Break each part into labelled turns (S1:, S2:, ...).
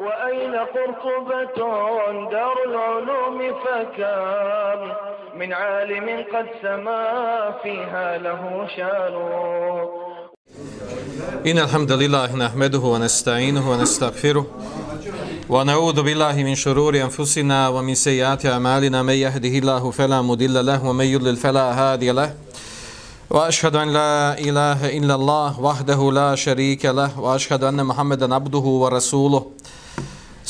S1: وأين قرطبة دار العلوم فكم من عالم قد سما فيها له شان.
S2: إن الحمد لله نحمده ونستعينه ونستغفره ونعوذ بالله من شرور أنفسنا ومن سيئات أعمالنا. من يهده الله فلا مضل له ومن يضلل فلا هادي له. وأشهد أن لا إله إلا الله وحده لا شريك له. وأشهد أن محمدا عبده ورسوله.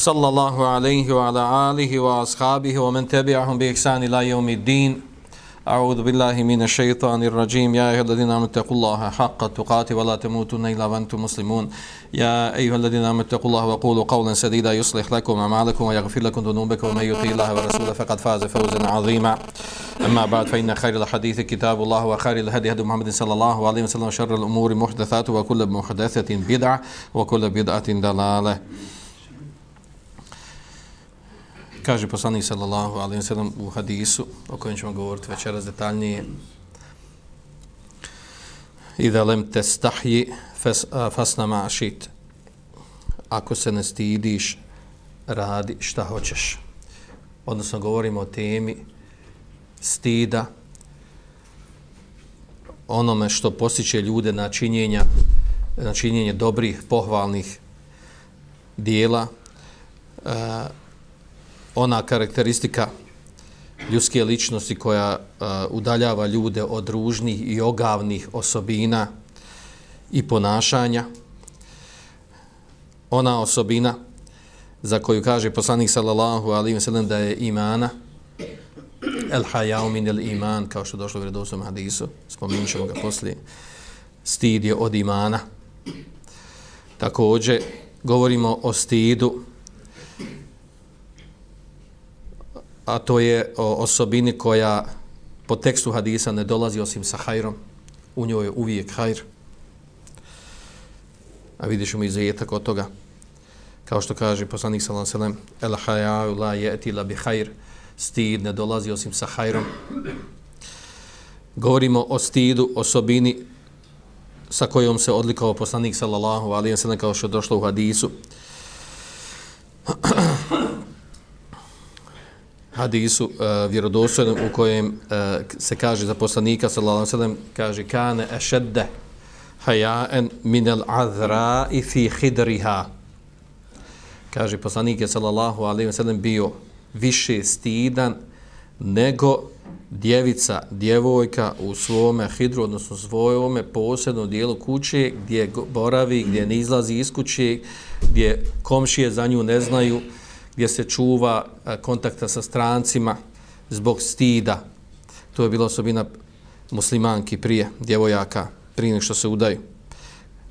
S2: صلى الله عليه وعلى آله وأصحابه ومن تبعهم بإحسان إلى يوم الدين أعوذ بالله من الشيطان الرجيم يا أيها الذين آمنوا اتقوا الله حق تقاته ولا تموتن إلا وأنتم مسلمون يا أيها الذين آمنوا اتقوا الله وقولوا قولا سديدا يصلح لكم أعمالكم ويغفر لكم ذنوبكم ومن يطيع الله ورسوله فقد فاز فوزا عظيما أما بعد فإن خير الحديث كتاب الله وخير الهدي هدي محمد صلى الله عليه وسلم وشر الأمور محدثات وكل محدثة بدعة وكل بدعة ضلالة kaže poslanik sallallahu alaihi ve u hadisu o kojem ćemo govoriti večeras detaljnije Ida lem testahji fes, fasna ma šit. Ako se ne stidiš, radi šta hoćeš. Odnosno, govorimo o temi stida, onome što posjeće ljude na činjenja, na činjenje dobrih, pohvalnih dijela, uh, ona karakteristika ljudske ličnosti koja uh, udaljava ljude od ružnih i ogavnih osobina i ponašanja. Ona osobina za koju kaže poslanik sallallahu alaihi ve sallam da je imana el hajao min el iman kao što došlo u vredosnom hadisu spominut ćemo ga poslije stid je od imana također govorimo o stidu a to je osobini koja po tekstu hadisa ne dolazi osim sa hajrom. U njoj je uvijek hajr. A vidiš mu izujetak od toga. Kao što kaže poslanik sallam sallam, el hajau la jeti la bi hajr. Stid ne dolazi osim sa hajrom. Govorimo o stidu, osobini sa kojom se odlikao poslanik sallallahu alijem sallam kao što je došlo u hadisu hadisu uh, vjerodostojnom u kojem uh, se kaže za poslanika sallallahu alejhi ve sellem kaže kana ashadda haya'an min al-azra fi khidriha. Kaže poslanik sallallahu alejhi ve sellem bio više stidan nego djevica, djevojka u svome hidru, odnosno svojome posebnom dijelu kuće gdje boravi, gdje ne izlazi iz kuće, gdje komšije za nju ne znaju, gdje se čuva e, kontakta sa strancima zbog stida. To je bila osobina muslimanki prije, djevojaka, prije nek što se udaju.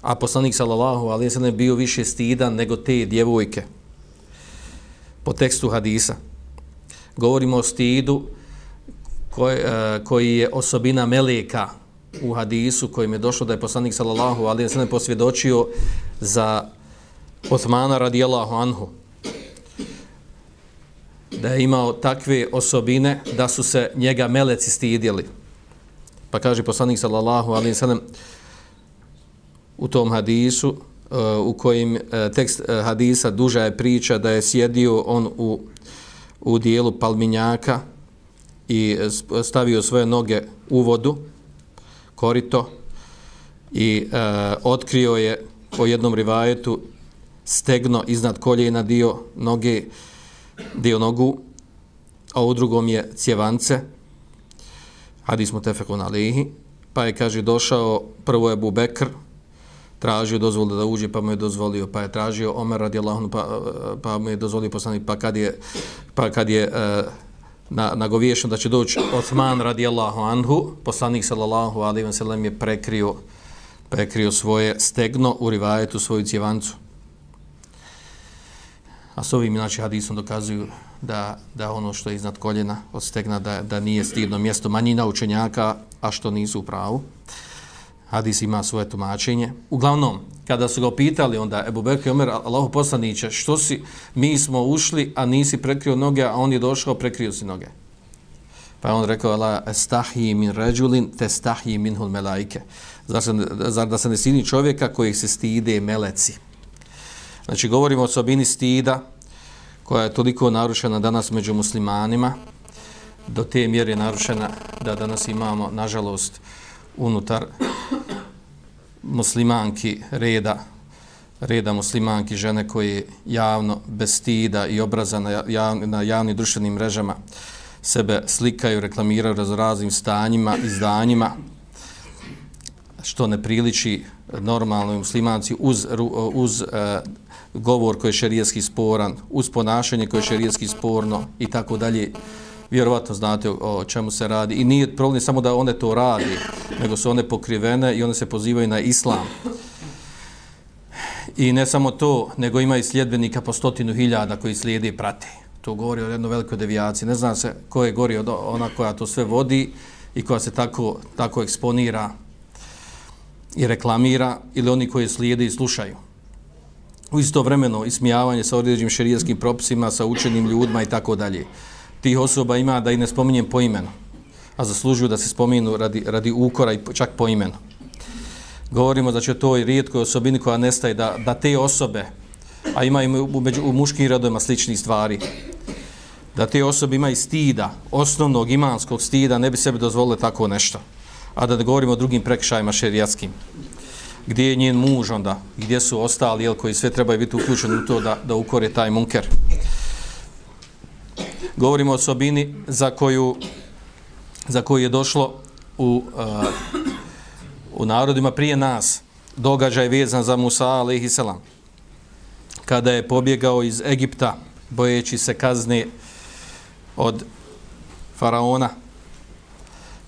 S2: A poslanik sallallahu alaihi sallam bio više stidan nego te djevojke. Po tekstu hadisa. Govorimo o stidu koji, e, koji je osobina meleka u hadisu kojim je došlo da je poslanik sallallahu alaihi sallam posvjedočio za Osmana radijallahu anhu da je imao takve osobine da su se njega meleci stidjeli. Pa kaže poslanik sallallahu alaihi sallam u tom hadisu uh, u kojim uh, tekst uh, hadisa duža je priča da je sjedio on u, u dijelu palminjaka i stavio svoje noge u vodu, korito, i e, otkrio je po jednom rivajetu stegno iznad koljena dio noge dio nogu, a u drugom je cjevance, hadis mu tefekun alihi, pa je, kaže, došao, prvo je Bubekr, tražio dozvolu da uđe, pa mu je dozvolio, pa je tražio Omer radijallahu pa, pa mu je dozvolio poslanik, pa kad je, pa kad je e, na, nagoviješen da će doći Osman radijallahu anhu, poslanik sallallahu alaihi wa sallam je prekrio, prekrio svoje stegno u rivajetu svoju cjevancu. A s ovim znači, hadisom dokazuju da, da ono što je iznad koljena od stegna da, da nije stidno mjesto manjina učenjaka, a što nisu u pravu. Hadis ima svoje tumačenje. Uglavnom, kada su ga pitali onda Ebu Bekri Omer, Allahu poslaniće, što si, mi smo ušli, a nisi prekrio noge, a on je došao, prekrio si noge. Pa on rekao, Allah, estahiji min ređulin, te stahiji minhul melaike. Zar, zar da se ne stidi čovjeka kojih se stide meleci? Znači, govorimo o osobini stida, koja je toliko narušena danas među muslimanima, do te mjere je narušena da danas imamo, nažalost, unutar muslimanki reda, reda muslimanki žene koje javno, bez stida i obraza na, jav, na javnim društvenim mrežama sebe slikaju, reklamiraju raznim stanjima, izdanjima, što ne priliči normalnoj muslimanci uz, eh, uz uh, govor koji je šerijetski sporan, uz ponašanje koje je šerijetski sporno i tako dalje. Vjerovatno znate o, o čemu se radi. I nije problem samo da one to radi, nego su one pokrivene i one se pozivaju na islam. I ne samo to, nego ima i sljedbenika po stotinu hiljada koji slijede i prate. To govori o jednoj velikoj devijaciji. Ne zna se ko je gori od ona koja to sve vodi i koja se tako, tako eksponira i reklamira ili oni koji slijede i slušaju. U isto vremeno ismijavanje sa određenim šerijskim propisima, sa učenim ljudima i tako dalje. Tih osoba ima da i ne spominjem po imenu, a zaslužuju da se spominu radi, radi ukora i čak po imenu. Govorimo da će to i rijetkoj osobini koja nestaje da, da te osobe, a ima i u, među, u muškim radovima sličnih stvari, da te osobe imaju stida, osnovnog imanskog stida, ne bi sebi dozvolile tako nešto a da ne govorimo o drugim prekšajima šerijatskim. Gdje je njen muž onda, gdje su ostali, jel, koji sve trebaju biti uključeni u to da, da ukore taj munker. Govorimo o osobini za koju, za koju je došlo u, uh, u narodima prije nas, događaj vezan za Musa, alaihi selam, kada je pobjegao iz Egipta, bojeći se kazne od faraona,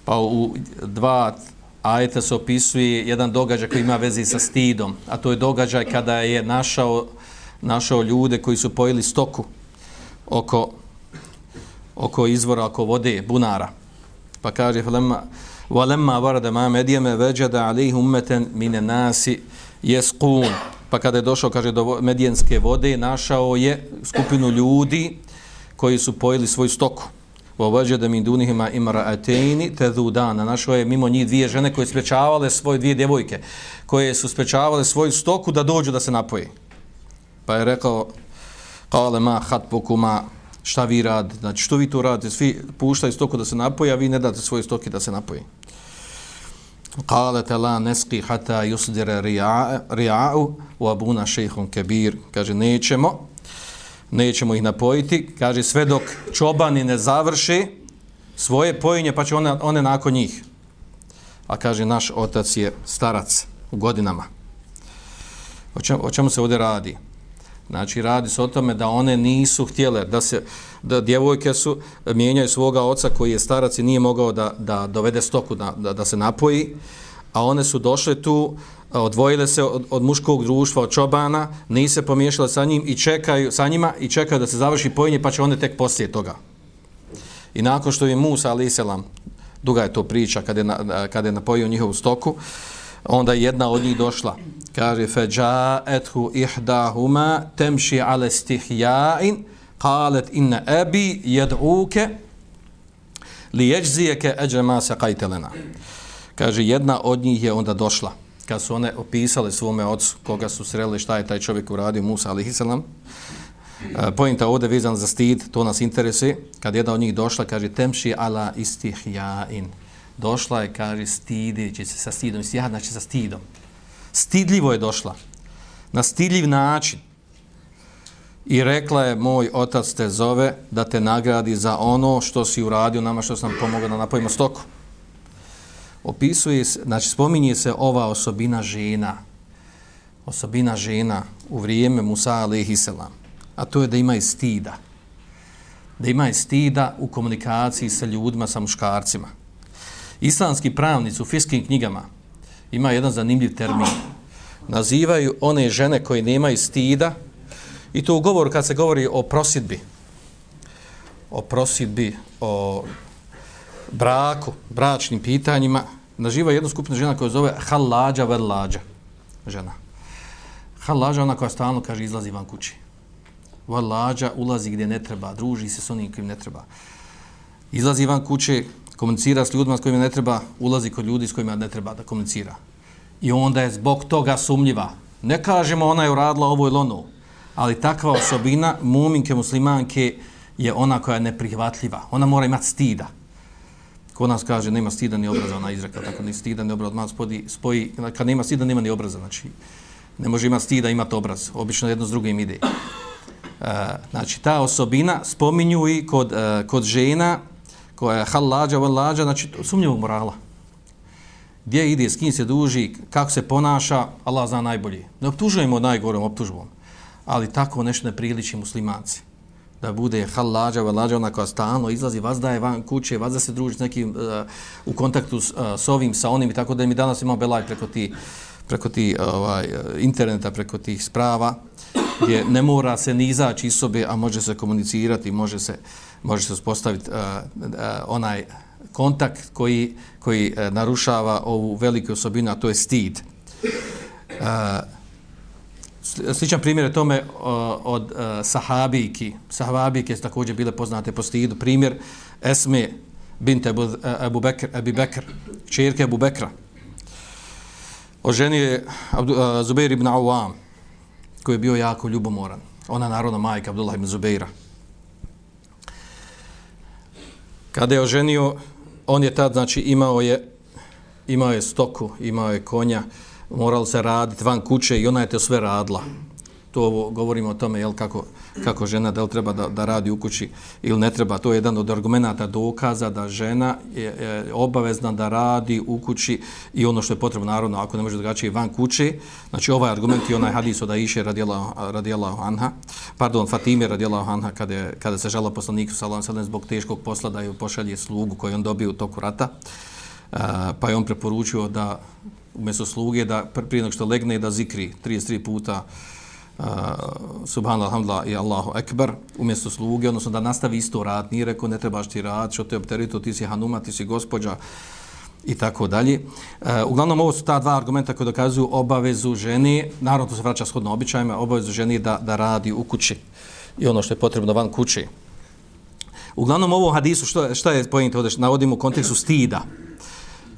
S2: pa u dva ajeta se opisuje jedan događaj koji ima veze sa stidom, a to je događaj kada je našao, našao ljude koji su pojeli stoku oko, oko izvora, oko vode, bunara. Pa kaže, وَلَمَّا وَرَدَ مَا مَدْيَمَ وَجَدَ عَلِيهُ مَّتًا مِنَ نَاسِ يَسْقُونَ Pa kada je došao, kaže, do medijenske vode, našao je skupinu ljudi koji su pojeli svoju stoku vođe da mi dunihima imara atejni dana. Našo je mimo njih dvije žene koje sprečavale svoje dvije djevojke, koje su sprečavale svoju stoku da dođu da se napoji. Pa je rekao, kale ma hatpukuma, šta vi radite? Znači, što vi to radite? Svi puštaju stoku da se napoji, a vi ne date svoje stoki da se napoji. Kale te la neski hata yusdire ria'u u abuna šehun kebir. Kaže, nećemo, nećemo ih napojiti, kaže sve dok čobani ne završi svoje pojenje, pa će one, one nakon njih. A kaže, naš otac je starac u godinama. O čemu, o čemu se ovdje radi? Znači, radi se o tome da one nisu htjele, da se, da djevojke su, mijenjaju svoga oca koji je starac i nije mogao da, da dovede stoku, da, da, da se napoji, a one su došle tu, odvojile se od, od muškog društva, od čobana, nise pomiješale sa njim i čekaju sa njima i čekaju da se završi pojenje, pa će one tek poslije toga. I nakon što je Musa ali selam, duga je to priča kada je, na, kada je napojio njihovu stoku, onda je jedna od njih došla. Kaže, feđa ethu ihdahuma temši ale stihjain, kalet inne ebi jed'uke li jeđzijeke eđe ma kajtelena. Kaže, jedna od njih je onda došla kad su one opisale svome ocu koga su sreli šta je taj čovjek uradio Musa alaihissalam e, pojenta ovdje vizan za stid to nas interesuje. Kad jedna od njih došla kaže temši ala istihjain. Došla je kaže stideći se sa stidom. Istihja znači sa stidom? Stidljivo je došla. Na stidljiv način. I rekla je moj otac te zove da te nagradi za ono što si uradio nama što sam pomogao da napojimo stoku opisuje znači spominje se ova osobina žena, osobina žena u vrijeme Musa alaihisselam, a to je da ima stida. Da ima stida u komunikaciji sa ljudima, sa muškarcima. Islamski pravnici u fiskim knjigama ima jedan zanimljiv termin. Nazivaju one žene koje nemaju stida i to u govoru kad se govori o prosidbi, o prosidbi, o braku, bračnim pitanjima, naživa jednu skupinu žena koja zove halađa verlađa žena. Halađa ona koja stalno kaže izlazi van kući. Verlađa ulazi gdje ne treba, druži se s onim kojim ne treba. Izlazi van kuće, komunicira s ljudima s kojima ne treba, ulazi kod ljudi s kojima ne treba da komunicira. I onda je zbog toga sumljiva. Ne kažemo ona je uradila ovo ili ono, ali takva osobina muminke, muslimanke je ona koja je neprihvatljiva. Ona mora imati stida. Ko nas kaže, nema stida ni obraza, ona izreka, tako ni stida ni obraza, odmah spodi, spoji, kad nema stida, nema ni obraza, znači, ne može imati stida, imati obraz. Obično jedno s drugim ide. E, znači, ta osobina spominju i kod, e, kod žena koja je halađa, valađa, znači, sumnjivog morala. Gdje ide, s kim se duži, kako se ponaša, Allah zna najbolje. Ne optužujemo najgorom optužbom, ali tako nešto ne priliči muslimanci da bude halađa, valađa, ona koja stalno izlazi, vazda je van kuće, vazda se druži s nekim, uh, u kontaktu s, uh, s ovim, sa onim i tako da mi danas imamo belaj preko ti, preko ti e, ovaj, interneta, preko tih sprava, gdje ne mora se ni izaći iz sobe, a može se komunicirati, može se, može se uspostaviti uh, uh, onaj kontakt koji, koji uh, narušava ovu veliku osobinu, a to je stid. Uh, sličan primjer je tome od e, uh, sahabijki. Sahabijke su također bile poznate po stidu. Primjer Esme binte Abu, Abu e, Bekr, Abi Bekr, čerke Abu Bekra. Oženio je uh, e, Zubair ibn Awam, koji je bio jako ljubomoran. Ona narodna majka Abdullah ibn Zubaira. Kada je oženio, on je tad, znači, imao je, imao je stoku, imao je konja, morali se raditi van kuće i ona je to sve radila. To ovo, govorimo o tome, jel, kako, kako žena, da li treba da, da radi u kući ili ne treba. To je jedan od argumenta dokaza da žena je, je obavezna da radi u kući i ono što je potrebno, naravno, ako ne može drugačije van kuće. Znači, ovaj argument i onaj hadis od Aisha radijela, radijela anha, pardon, Fatime radijela anha, kada, je, kada se žela poslaniku salam Salam zbog teškog posla da ju pošalje slugu koju on dobio u toku rata, pa je on preporučio da umjesto sluge da prije nego što legne da zikri 33 puta uh, subhanallah, alhamdulillah i Allahu ekber umjesto sluge, odnosno da nastavi isto rad, nije rekao ne trebaš ti rad, što te opterito, ti si hanuma, ti si gospođa i tako dalje. E, uglavnom ovo su ta dva argumenta koji dokazuju obavezu ženi, naravno to se vraća shodno običajima, obavezu ženi da, da radi u kući i ono što je potrebno van kući. Uglavnom ovo hadisu, što, što je pojent ovdje, navodimo u kontekstu stida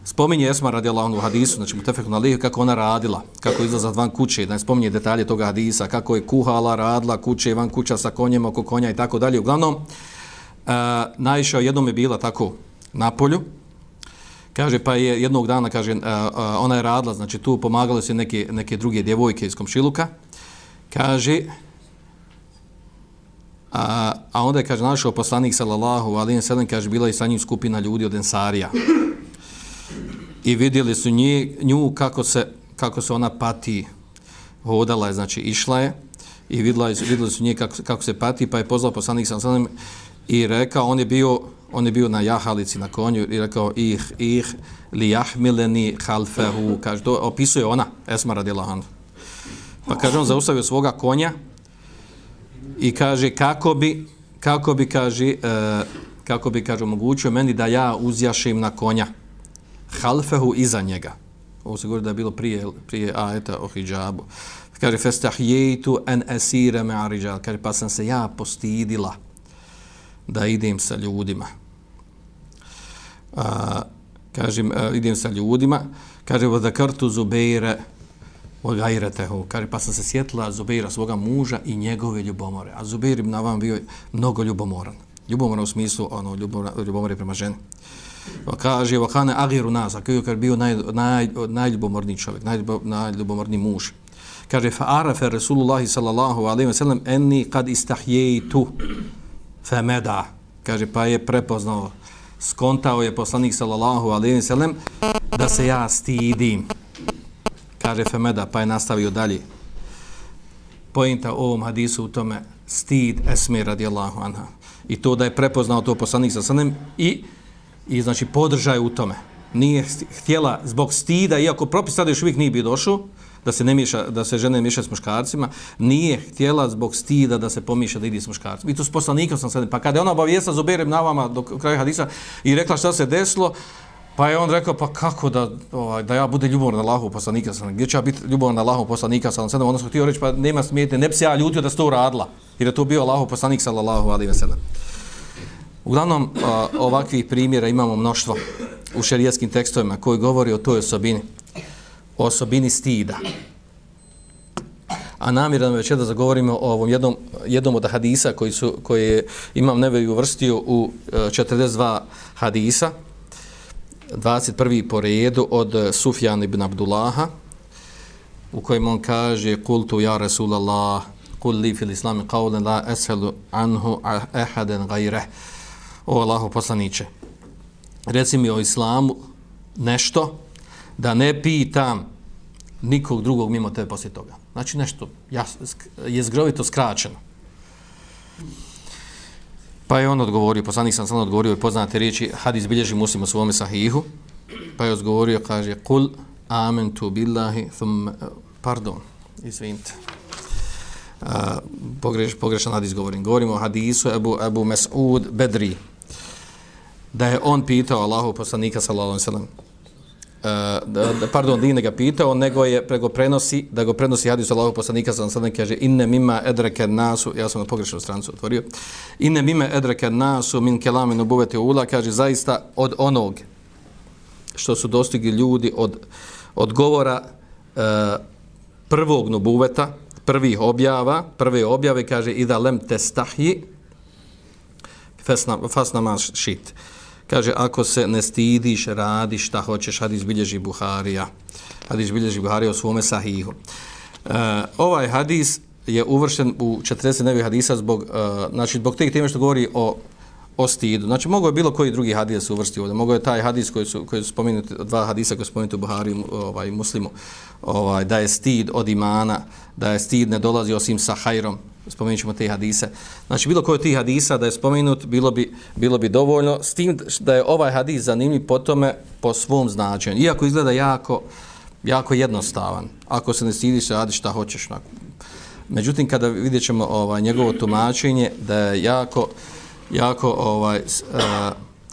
S2: spominje Esma radijallahu u hadisu, znači mutefeku tefeku na kako ona radila, kako izlaza van kuće, da ne spominje detalje toga hadisa, kako je kuhala, radila kuće, van kuća sa konjem, oko konja i tako dalje. Uglavnom, e, uh, najviše jednom je bila tako na polju, kaže, pa je jednog dana, kaže, uh, uh, ona je radila, znači tu pomagale se neke, neke druge djevojke iz komšiluka, kaže, a, a onda je, kaže, našao poslanik, sallallahu alijem sallam, kaže, bila je sa njim skupina ljudi od Ensarija i vidjeli su nje, nju kako se, kako se ona pati. Hodala je, znači išla je i vidjela, vidjeli su nje kako, kako se pati pa je pozvao poslanik sam sam i rekao, on je bio on je bio na jahalici na konju i rekao ih, ih li jahmileni halfehu kaže, to opisuje ona, Esma radila pa kaže on zaustavio svoga konja i kaže kako bi kako bi kaže e, kako bi kaže omogućio meni da ja uzjašim na konja? Halfehu iza njega. Ovo se govori da je bilo prije, prije ajeta o hijabu. Kaže, festahjejtu en esire me arijal. Kaže, pa sam se ja postidila da idem sa ljudima. A, kažem, a, idem sa ljudima. Kaže, vada kartu Zubeire o gajretehu. Kaže, pa sam se sjetila Zubeira, svoga muža i njegove ljubomore. A Zubeir na vam bio mnogo ljubomoran. Ljubomoran u smislu, ono, ljubomore prema ženi. Pa kaže, vakane agiru nas, a koji je bio naj, naj, najljubomorniji čovjek, najljubomorniji muž. Kaže, fa arafe Rasulullahi sallallahu alaihi wa sallam, enni kad istahjejtu fe. Kaže, pa je prepoznao, skontao je poslanik sallallahu alaihi wa sallam, da se ja stidim. Kaže, fe pa je nastavio dalje. Pojenta ovom hadisu u tome, stid esmi radijallahu anha. I to da je prepoznao to poslanik sallallahu alaihi wa sallam i i znači podržaj u tome. Nije htjela zbog stida, iako propis sada još uvijek nije bio došao, da se ne miša, da se žene miša s muškarcima, nije htjela zbog stida da se pomiša da ide s muškarcima. I tu s poslanikom sam sad, pa kada je ona obavijesta Zuberem na vama do kraja hadisa i rekla šta se desilo, pa je on rekao, pa kako da, ovaj, da ja bude ljubomor na Allahu poslanika sam, gdje će ja biti ljubomor na Allahu poslanika ono sam, sad odnosno htio reći, pa nema smijetne, ne bi se ja ljutio da se to uradila, jer je to bio Allahu poslanik sallallahu alaihi wa. Uglavnom, ovakvih primjera imamo mnoštvo u šerijetskim tekstovima koji govori o toj osobini, o osobini stida. a namjer nam već da zagovorimo o ovom jednom, jednom od hadisa koji su, koje imam nevevi uvrstio u e, 42 hadisa, 21. po redu od Sufjana ibn Abdullaha, u kojem on kaže kultu ja Rasulallah, kul li fil islami qawlen la eshelu anhu ahadan gajreh. O Allahu poslaniće, reci mi o islamu nešto da ne pitam nikog drugog mimo tebe poslije toga. Znači nešto je zgrovito skraćeno. Pa je on odgovorio, poslanik sam sam odgovorio i poznate riječi, hadis bilježi muslim u svome sahihu, pa je odgovorio, kaže, kul amentu billahi, thum, pardon, izvinite, uh, pogreš, pogrešan hadis govorim, govorimo o hadisu Ebu, Ebu Mes'ud Bedri, da je on pitao Allahu poslanika sallallahu alaihi sallam, Uh, e, da, pardon, nije ga pitao, nego je prego prenosi, da go prenosi hadis Allahu poslanika sallallahu alejhi ve kaže inne mimma edrake nasu, ja sam na pogrešnu strancu otvorio. Inne mimma edrake nasu min kelami nubuvati ula, kaže zaista od onog što su dostigli ljudi od od govora uh, prvog nubuveta, prvih objava, prve objave kaže ida lem testahyi fasna fasna mas shit kaže, ako se ne stidiš, radi šta hoćeš, hadis bilježi Buharija. Hadis bilježi Buharija o svome sahihu. Uh, ovaj hadis je uvršen u 40 nevi hadisa zbog, uh, znači, zbog tih teme što govori o, o stidu. Znači, mogo je bilo koji drugi hadis se uvrsti ovdje. Mogo je taj hadis koji su, koji su spomenuti, dva hadisa koji su spomenuti u Buhariju, ovaj, muslimu, ovaj, da je stid od imana, da je stid ne dolazi osim sa hajrom, spomenut ćemo te hadise. Znači, bilo koji od tih hadisa da je spomenut, bilo bi, bilo bi dovoljno, s tim da je ovaj hadis zanimljiv po tome, po svom značenju. Iako izgleda jako, jako jednostavan. Ako se ne stidiš, radi šta hoćeš. Međutim, kada vidjet ćemo ovaj, njegovo tumačenje, da je jako, jako ovaj, eh,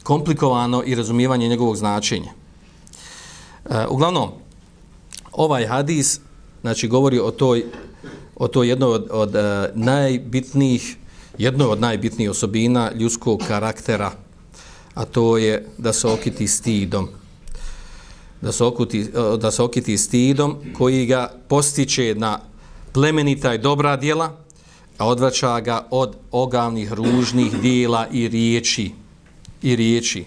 S2: komplikovano i razumijevanje njegovog značenja. E, uglavnom, ovaj hadis znači govori o toj o to jedno od, od uh, najbitnijih jedno od najbitnijih osobina ljudskog karaktera a to je da se okiti stidom. Da se, okuti, uh, da se okiti stidom koji ga postiče na plemenita i dobra djela a odvraća ga od ogavnih ružnih dijela i riječi i riječi.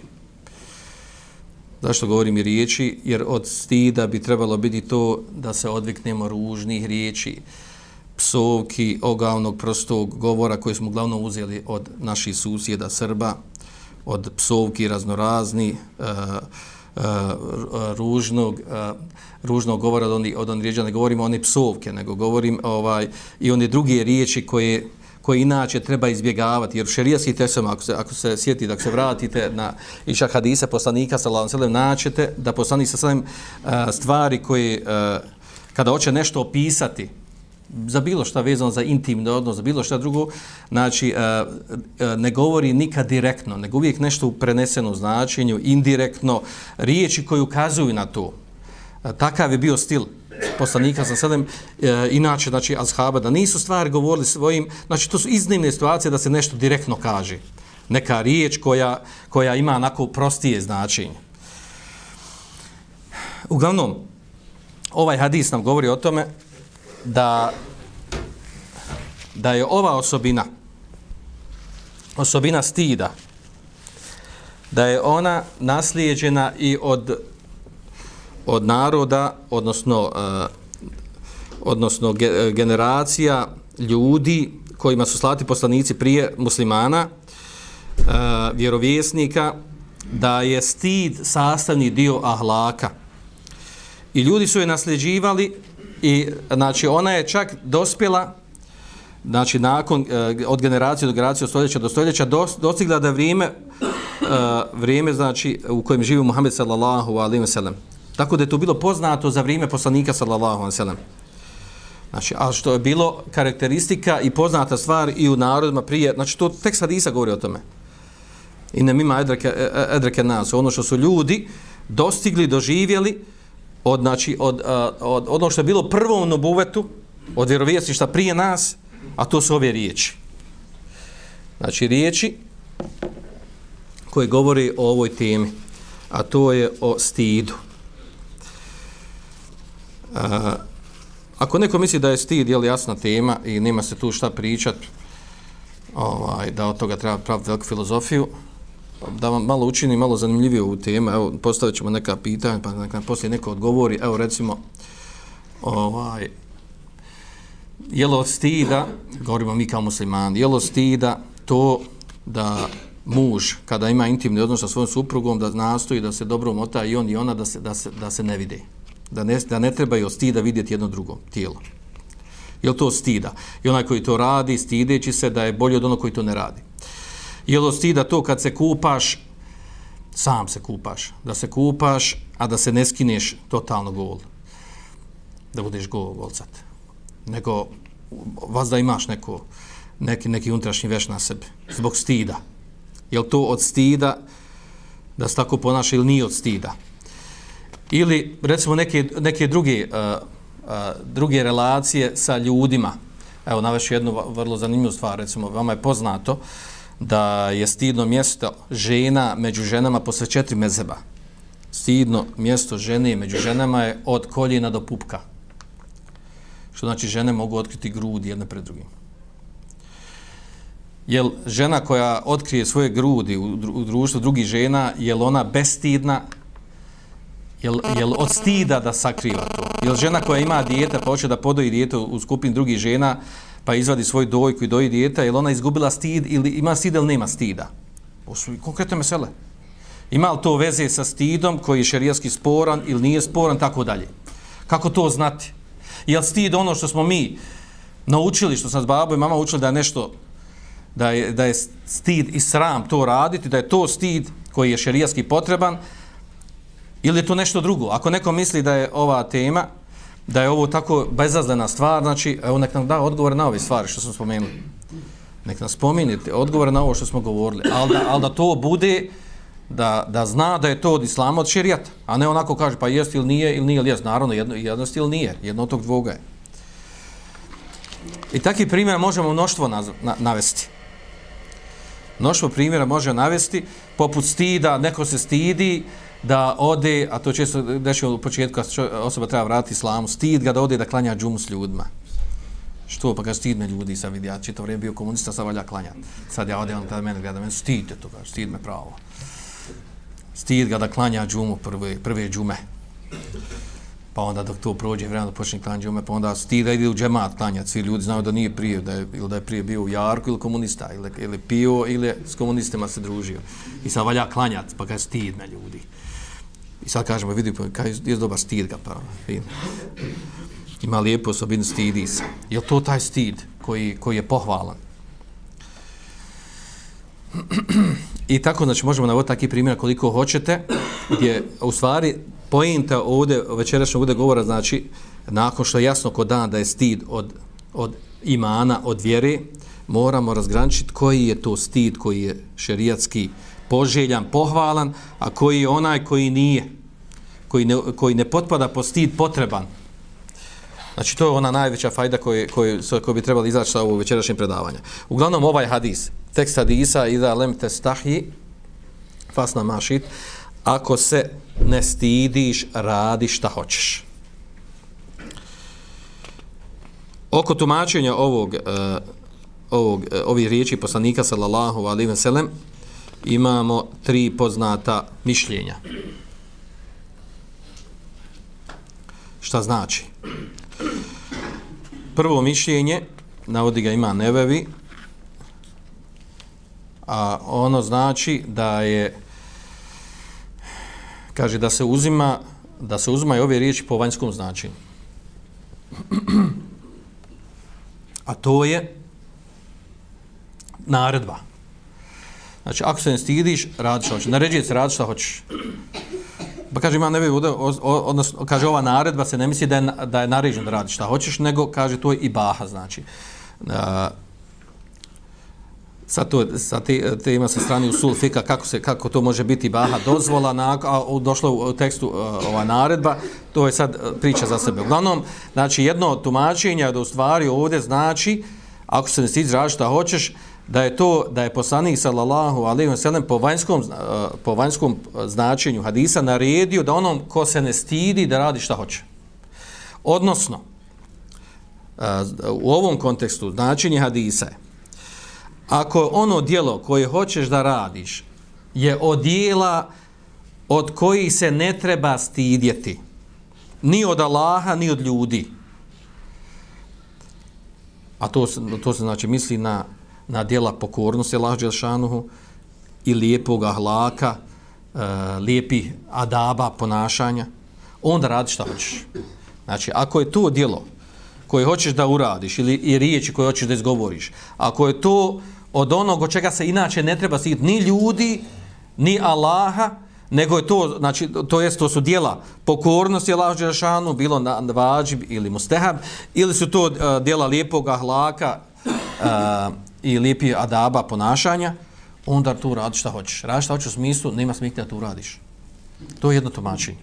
S2: Zašto govorim i riječi? Jer od stida bi trebalo biti to da se odviknemo ružnih riječi, psovki, ogavnog prostog govora koje smo uglavnom uzeli od naših susjeda Srba, od psovki raznorazni, uh, uh, ružnog, uh, ružnog govora od onih, od onih rijeđa, ne govorim one psovke, nego govorim ovaj, i one druge riječi koje, koje inače treba izbjegavati, jer u šerijaskim tesama, ako se, ako se sjeti, da se vratite na iša hadisa poslanika, sallam sallam, naćete da poslanik sa sallam stvari koje, kada hoće nešto opisati, za bilo šta vezano za intimni odnos, za bilo šta drugo, znači e, e, ne govori nikad direktno, nego uvijek nešto u prenesenom značenju, indirektno, riječi koje ukazuju na to. E, takav je bio stil poslanika sa sedem, e, inače, znači, azhaba, da nisu stvari govorili svojim, znači, to su iznimne situacije da se nešto direktno kaže. Neka riječ koja, koja ima onako prostije značenje. Uglavnom, ovaj hadis nam govori o tome da da je ova osobina osobina stida da je ona naslijeđena i od od naroda, odnosno, uh, odnosno ge, generacija ljudi kojima su slati poslanici prije muslimana, uh, vjerovjesnika, da je stid sastavni dio ahlaka. I ljudi su je nasljeđivali i znači ona je čak dospjela znači nakon uh, od generacije do generacije od stoljeća do stoljeća dostigla da vrijeme uh, vrijeme znači u kojem živi Muhammed sallallahu alejhi ve sellem Tako da je to bilo poznato za vrijeme poslanika sallallahu alejhi ve sellem. Znači, a što je bilo karakteristika i poznata stvar i u narodima prije, znači to tekst hadisa govori o tome. I ne mima edreke, e, edreke nas, ono što su ljudi dostigli, doživjeli od, znači, od, od, od ono što je bilo prvom nubuvetu, od vjerovijestništa prije nas, a to su ove riječi. Znači, riječi koje govori o ovoj temi, a to je o stidu A, ako neko misli da je stid jel, jasna tema i nema se tu šta pričat, ovaj, da od toga treba praviti veliku filozofiju, da vam malo učini, malo zanimljivije ovu temu, evo, postavit ćemo neka pitanja, pa neka poslije neko odgovori, evo, recimo, ovaj, je li od stida, govorimo mi kao muslimani, je li od stida to da muž, kada ima intimni odnos sa svojom suprugom, da nastoji da se dobro mota i on i ona da se, da se, da se ne vide. Da ne, da ne treba i od stida vidjeti jedno drugo tijelo. Je to stida? I onaj koji to radi, stideći se da je bolje od onog koji to ne radi. Jel od stida to kad se kupaš, sam se kupaš, da se kupaš, a da se ne skineš totalno gol. Da budeš gol, golcat. Nego, vas da imaš neko, neki, neki unutrašnji veš na sebi, zbog stida. Jel to od stida da se tako ponaša ili nije od stida? Ili, recimo, neke, neke druge, uh, uh, druge relacije sa ljudima. Evo, navešu jednu vrlo zanimljivu stvar, recimo, vama je poznato da je stidno mjesto žena među ženama posle četiri mezeba. Stidno mjesto žene među ženama je od koljena do pupka. Što znači žene mogu otkriti grudi jedne pred drugim jel žena koja otkrije svoje grudi u, u društvu drugih žena, jel ona bestidna, jel, jel od stida da sakriva to? Jel žena koja ima dijete, pa hoće da podoji dijete u skupin drugih žena, pa izvadi svoj dojku i doji dijete, jel ona izgubila stid ili ima stid ili nema stida? Ovo su konkretne mesele. Ima li to veze sa stidom koji je šerijski sporan ili nije sporan, tako dalje? Kako to znati? Jel stid ono što smo mi naučili, što sam s babom i mama učili da je nešto da je, da je stid i sram to raditi, da je to stid koji je šerijski potreban, ili je to nešto drugo? Ako neko misli da je ova tema, da je ovo tako bezazlena stvar, znači, evo nek nam da odgovor na ove stvari što smo spomenuli. Nek nam spominite odgovor na ovo što smo govorili, ali da, al da to bude, da, da zna da je to od islama, od šerijata, a ne onako kaže, pa jest ili nije, ili nije, ili jest, naravno, jedno, jednost ili nije, jedno od tog dvoga je. I takvi primjer možemo mnoštvo na, na, navesti. Mnoštvo primjera može navesti, poput stida, neko se stidi da ode, a to često deši u početku, osoba treba vratiti islamu, stid ga da ode da klanja džumu s ljudima. Što? Pa kaže, stid me ljudi, sad vidi, ja čito vrijeme bio komunista, sad valja klanja. Sad ja ode, on tada mene gleda, meni stidite to, kaže, stid me pravo. Stid ga da klanja džumu prve, prve džume pa onda dok to prođe vremena da počne klanjati džume, pa onda stida ide u džemat klanjati, svi ljudi znaju da nije prije, da je, ili da je prije bio u Jarku ili komunista, ili, ili pio, ili s komunistima se družio. I sad valja klanjati, pa kaže, stid me ljudi. I sad kažemo, vidi, pa kaj je dobar stid ga, pa fin. Ima lijepu osobinu stidi se. Je to taj stid koji, koji je pohvalan? I tako, znači, možemo navoditi takvi primjer koliko hoćete, gdje u stvari pojenta ovdje, večerašnjeg ovdje govora, znači, nakon što je jasno kod dana da je stid od, od imana, od vjere, moramo razgraničiti koji je to stid koji je šerijatski poželjan, pohvalan, a koji je onaj koji nije, koji ne, koji ne potpada po stid potreban. Znači, to je ona najveća fajda koju, koju, koju bi trebali izaći sa ovog večerašnjeg predavanja. Uglavnom, ovaj hadis, tekst hadisa, ida lem te stahji, fasna mašit, ako se ne stidiš, radi šta hoćeš. Oko tumačenja ovog, uh, ovog, e, ovih riječi poslanika sallallahu alaihi ve sellem imamo tri poznata mišljenja. Šta znači? Prvo mišljenje, navodi ga ima nevevi, a ono znači da je kaže da se uzima da se uzimaju ove riječi po vanjskom značenju. A to je naredba. Znači, ako se ne stidiš, radi što hoćeš. Naređuje se, radi što hoćeš. Pa kaže, ima bude, odnosno, kaže, ova naredba se ne misli da je, da je naređen da radi što hoćeš, nego, kaže, to je i baha, znači. Uh, sa to sa te, te ima sa strane usul fika kako se kako to može biti baha dozvola na a došlo u tekstu uh, ova naredba to je sad e, priča za sebe uglavnom znači jedno tumačenje da u stvari ovdje znači ako se ne stiđe šta hoćeš da je to da je poslanik sallallahu alejhi ve sellem po vanjskom eh, po vanjskom eh, značenju hadisa naredio da onom ko se ne stidi da radi šta hoće. Odnosno eh, u ovom kontekstu značenje hadisa je ako ono dijelo koje hoćeš da radiš je od dijela od koji se ne treba stidjeti ni od Allaha ni od ljudi a to to se znači misli na, na djela pokornosti Allah Đelšanuhu i lijepog ahlaka e, lijepi adaba ponašanja onda radi šta hoćeš. Znači ako je to djelo koje hoćeš da uradiš ili i riječi koje hoćeš da izgovoriš ako je to od onog od čega se inače ne treba stidjeti ni ljudi, ni Allaha, nego je to, znači, to jest, to su dijela pokornosti Allah Đerašanu, bilo na vađib ili mustehab, ili su to e, uh, dijela lijepog ahlaka uh, i lijepi adaba ponašanja, onda tu radi šta hoćeš. Radi šta hoćeš u smislu, nema smiklja da tu radiš. To je jedno tumačenje.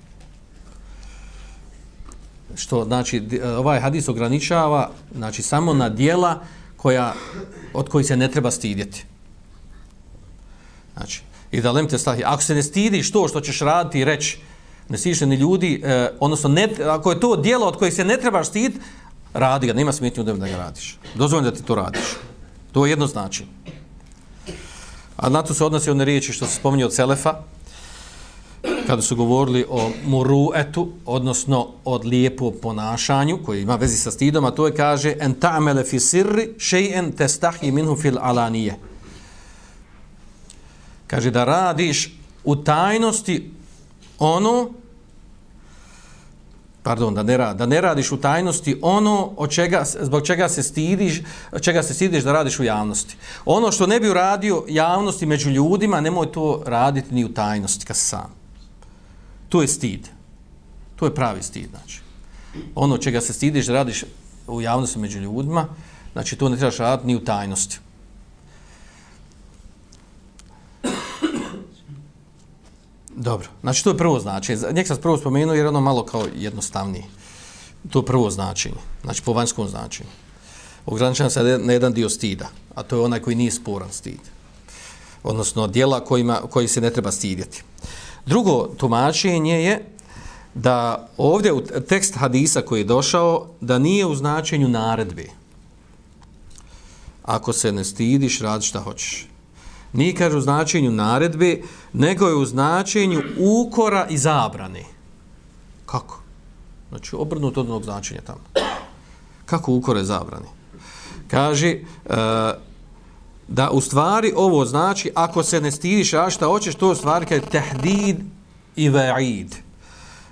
S2: Što, znači, ovaj hadis ograničava, znači, samo na dijela koja, od koji se ne treba stidjeti. Znači, i da lem te stahi, ako se ne stidiš to što ćeš raditi i reći, ne stidiš ni ljudi, eh, odnosno, ne, ako je to dijelo od kojih se ne trebaš stiditi, radi ga, nema smetnju da ga radiš. Dozvoljno da ti to radiš. To je jedno znači. A na to se odnosi one riječi što se spominje od Selefa, kada su govorili o muruetu, odnosno od lijepo ponašanju, koji ima vezi sa stidom, a to je kaže en ta'mele fi sirri še'en testahi minhu fil alanije. Kaže da radiš u tajnosti ono pardon, da ne, da ne radiš u tajnosti ono od čega, zbog čega se stidiš, čega se stidiš da radiš u javnosti. Ono što ne bi uradio javnosti među ljudima, nemoj to raditi ni u tajnosti, kad sam. To je stid. To je pravi stid, znači. Ono čega se stidiš da radiš u javnosti među ljudima, znači to ne trebaš raditi ni u tajnosti. Dobro, znači to je prvo značenje. Njeg sam prvo spomenuo jer ono malo kao jednostavnije. To je prvo značenje, znači po vanjskom značenju. Ograničeno se na jedan dio stida, a to je onaj koji nije sporan stid. Odnosno, dijela kojima, koji se ne treba stidjeti. Drugo tumačenje je da ovdje u tekst hadisa koji je došao, da nije u značenju naredbe. Ako se ne stidiš, radi šta hoćeš. Nije kaže u značenju naredbe, nego je u značenju ukora i zabrane. Kako? Znači, obrnuto od onog značenja tamo. Kako ukore zabrane? Kaže, e, da u stvari ovo znači ako se ne stidiš a šta hoćeš to u stvari kaže tahdid i va'id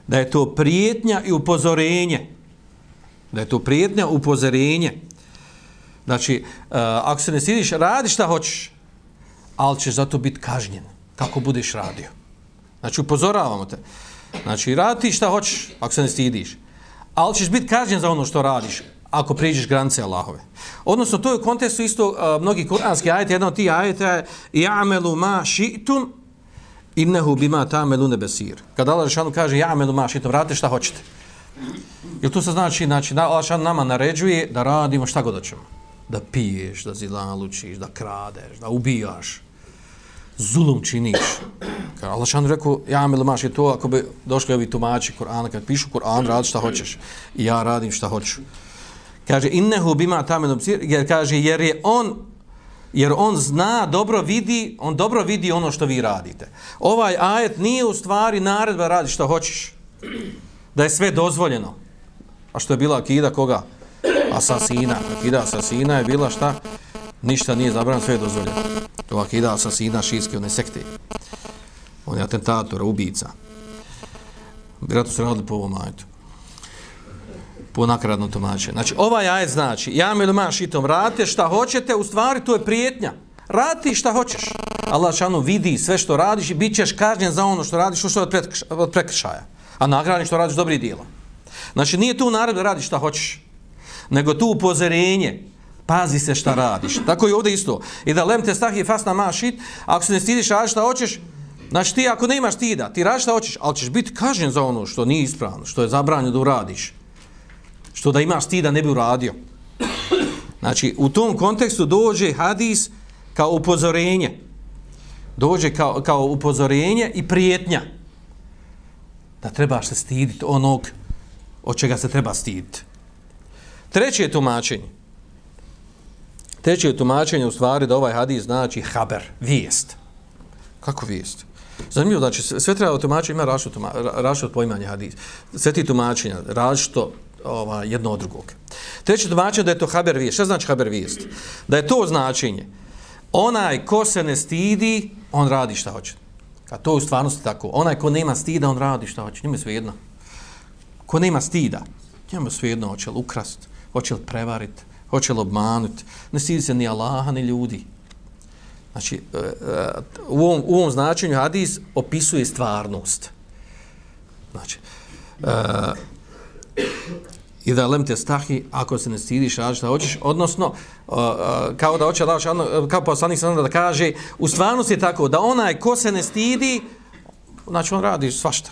S2: da je to prijetnja i upozorenje da je to prijetnja i upozorenje znači e, ako se ne stidiš radi šta hoćeš ali ćeš zato biti kažnjen kako budeš radio znači upozoravamo te znači radi šta hoćeš ako se ne stidiš ali ćeš biti kažnjen za ono što radiš ako priđeš granice Allahove. Odnosno, to je u kontekstu isto uh, mnogi kuranski ajete, jedan od tih ajeta je ja'melu ma ši'tum innehu bima ta'melu nebesir. Kada Allah Žešanu kaže ja'melu ma ši'tum, radite šta hoćete. Jer to se znači, znači Allah Žešanu nama naređuje da radimo šta god hoćemo. Da piješ, da zilalučiš, da kradeš, da ubijaš, zulum činiš. Kada Allah Žešanu rekao ja'melu ma je to ako bi došli ovi tumači Kur'ana, kad pišu Kur'an, radi šta hoćeš. I ja radim šta hoću. Kaže innehu bima tamenu psir jer kaže jer je on jer on zna dobro vidi on dobro vidi ono što vi radite. Ovaj ajet nije u stvari naredba radi što hoćeš. Da je sve dozvoljeno. A što je bila akida koga? Asasina. Akida asasina je bila šta? Ništa nije zabranjeno sve je dozvoljeno to akida asasina šijske one sekte on je atentator ubica vjerojatno se radili po ovom ajetu po nakradnom tomače. Znači, ovaj ajet znači, ja mi luma šitom, radite šta hoćete, u stvari to je prijetnja. Radi šta hoćeš. Allah šanu vidi sve što radiš i bit ćeš kažnjen za ono što radiš, što je od prekršaja. A nagradni što radiš dobri dijela. Znači, nije tu naredno radi šta hoćeš, nego tu upozorenje, pazi se šta radiš. Tako i ovdje isto. I da lem te stahi fasna mašit, ako se ne stidiš radi šta hoćeš, znači ti ako ne imaš stida, ti radi šta hoćeš, ali ćeš biti kažnjen za ono što nije ispravno, što je zabranjeno da uradiš što da imaš stida ne bi uradio. Znači, u tom kontekstu dođe hadis kao upozorenje. Dođe kao, kao upozorenje i prijetnja. Da trebaš se stiditi onog od čega se treba stiditi. Treće tumačenje. Treće tumačenje u stvari da ovaj hadis znači haber, vijest. Kako vijest? Zanimljivo, znači sve treba tumačenje, ima različito poimanje hadis. Sve ti tumačenja, različito ova, jedno od drugog. Treće tumačenje da je to haber vijest. Šta znači haber vijest? Da je to značenje. Onaj ko se ne stidi, on radi šta hoće. A to je u stvarnosti tako. Onaj ko nema stida, on radi šta hoće. Njima je svejedno. Ko nema stida, njima je svejedno. Hoće li ukrast, hoće li prevariti, hoće li obmanuti, Ne stidi se ni Allaha, ni ljudi. Znači, e, e, u ovom, u ovom značenju hadis opisuje stvarnost. Znači, uh, i da lem te stahi, ako se ne stidiš, radi šta hoćeš, odnosno, uh, uh, kao da hoće Allah, kao poslanik sam da kaže, u stvarnosti je tako, da onaj ko se ne stidi, znači on radi svašta.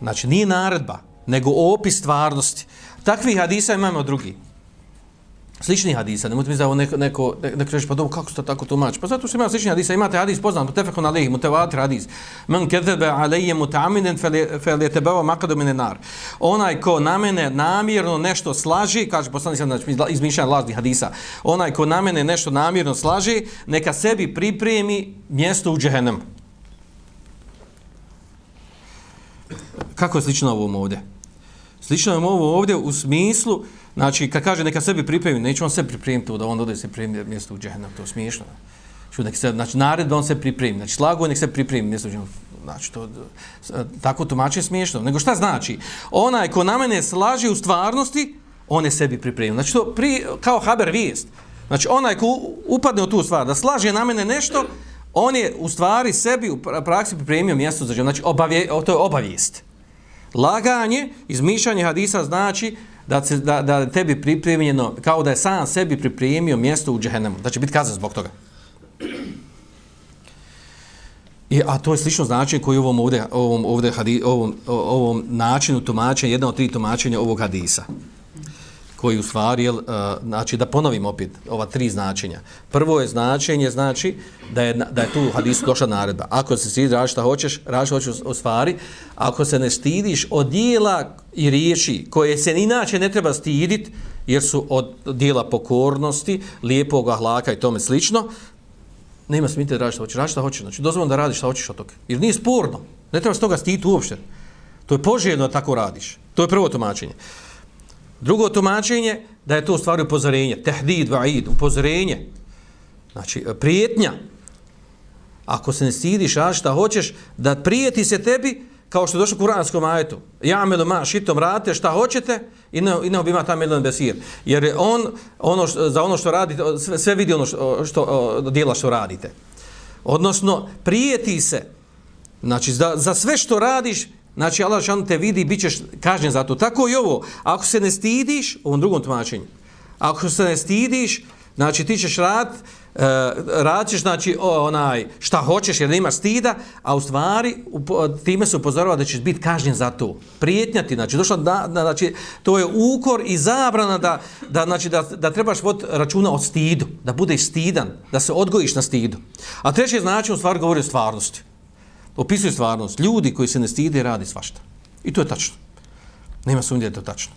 S2: Znači, nije naredba, nego opis stvarnosti. Takvi hadisa imamo drugi slični hadisa, nemojte mi da neko, neko, neko reći, pa dobro, kako ste tako tumači? Pa zato što imamo slični hadisa, imate hadis poznat, mutefekun alejih, mutevatir hadis, men kezebe alejje mutaminen fel je tebeva makadu mine nar. Onaj ko na mene namjerno nešto slaži, kaže poslani sam, znači, izmišljanje lažnih hadisa, onaj ko na mene nešto namjerno slaži, neka sebi pripremi mjesto u džehennemu. Kako je slično ovom ovdje? Slično je ovo ovdje u smislu, Znači, kad kaže neka sebi pripremi, neće on sebi pripremiti to da on ode se pripremi mjesto u džehennem, to je smiješno. Što nek se, znači, naredba on se pripremi, znači, slago nek se pripremi mjesto u džehennem. Znači, to, tako tumače je smiješno. Nego šta znači? Onaj ko na mene slaži u stvarnosti, on je sebi pripremio. Znači, to pri, kao haber vijest. Znači, onaj ko upadne u tu stvar, da slaže na mene nešto, on je u stvari sebi u praksi pripremio mjesto za džehennem. Znači, obavije, to je obavijest. Laganje, izmišljanje hadisa znači da, se, da, da tebi pripremljeno, kao da je sam sebi pripremio mjesto u džehennemu, da će biti kazan zbog toga. I, a to je slično značenje koji ovom, ovdje, ovom, ovdje, hadi, ovom, ovom načinu tumačenja, jedna od tri tumačenja ovog hadisa koji u stvari, jel, e, znači da ponovim opet ova tri značenja. Prvo je značenje, znači da je, da je tu u hadisu došla naredba. Ako se stidiš, radi šta hoćeš, radi šta hoćeš u stvari. Ako se ne stidiš od dijela i riječi koje se inače ne treba stidit, jer su od dijela pokornosti, lijepog ahlaka i tome slično, nema smite da radiš šta hoćeš, radi šta hoćeš. Znači, dozvoljno da radiš šta hoćeš od toga. Jer nije sporno. Ne treba s toga stiditi uopšte. To je poželjno da tako radiš. To je prvo tumačenje. Drugo tumačenje, da je to u stvari upozorenje, tehdid, vaid, upozorenje, znači prijetnja. Ako se ne stidiš, a šta hoćeš, da prijeti se tebi, kao što je došlo u kuranskom ajetu, ja me doma šitom rate šta hoćete i ne, i ne obima ta jedan besir. Jer je on, ono što, za ono što radite, sve, sve vidi ono što, što djela što radite. Odnosno, prijeti se, znači za, za sve što radiš, Znači, Allah šan te vidi i bit ćeš kažnjen za to. Tako i ovo. Ako se ne stidiš, u ovom drugom tumačenju, ako se ne stidiš, znači ti ćeš rad, e, uh, rad ćeš, znači, onaj, šta hoćeš jer nemaš stida, a u stvari time se upozorava da ćeš biti kažnjen za to. Prijetnjati, znači, došla da, da, znači, to je ukor i zabrana da, da, znači, da, da trebaš vod računa o stidu, da budeš stidan, da se odgojiš na stidu. A treći znači, u stvari govori o stvarnosti opisuje stvarnost. Ljudi koji se ne stide radi svašta. I to je tačno. Nema sumnje da je to tačno.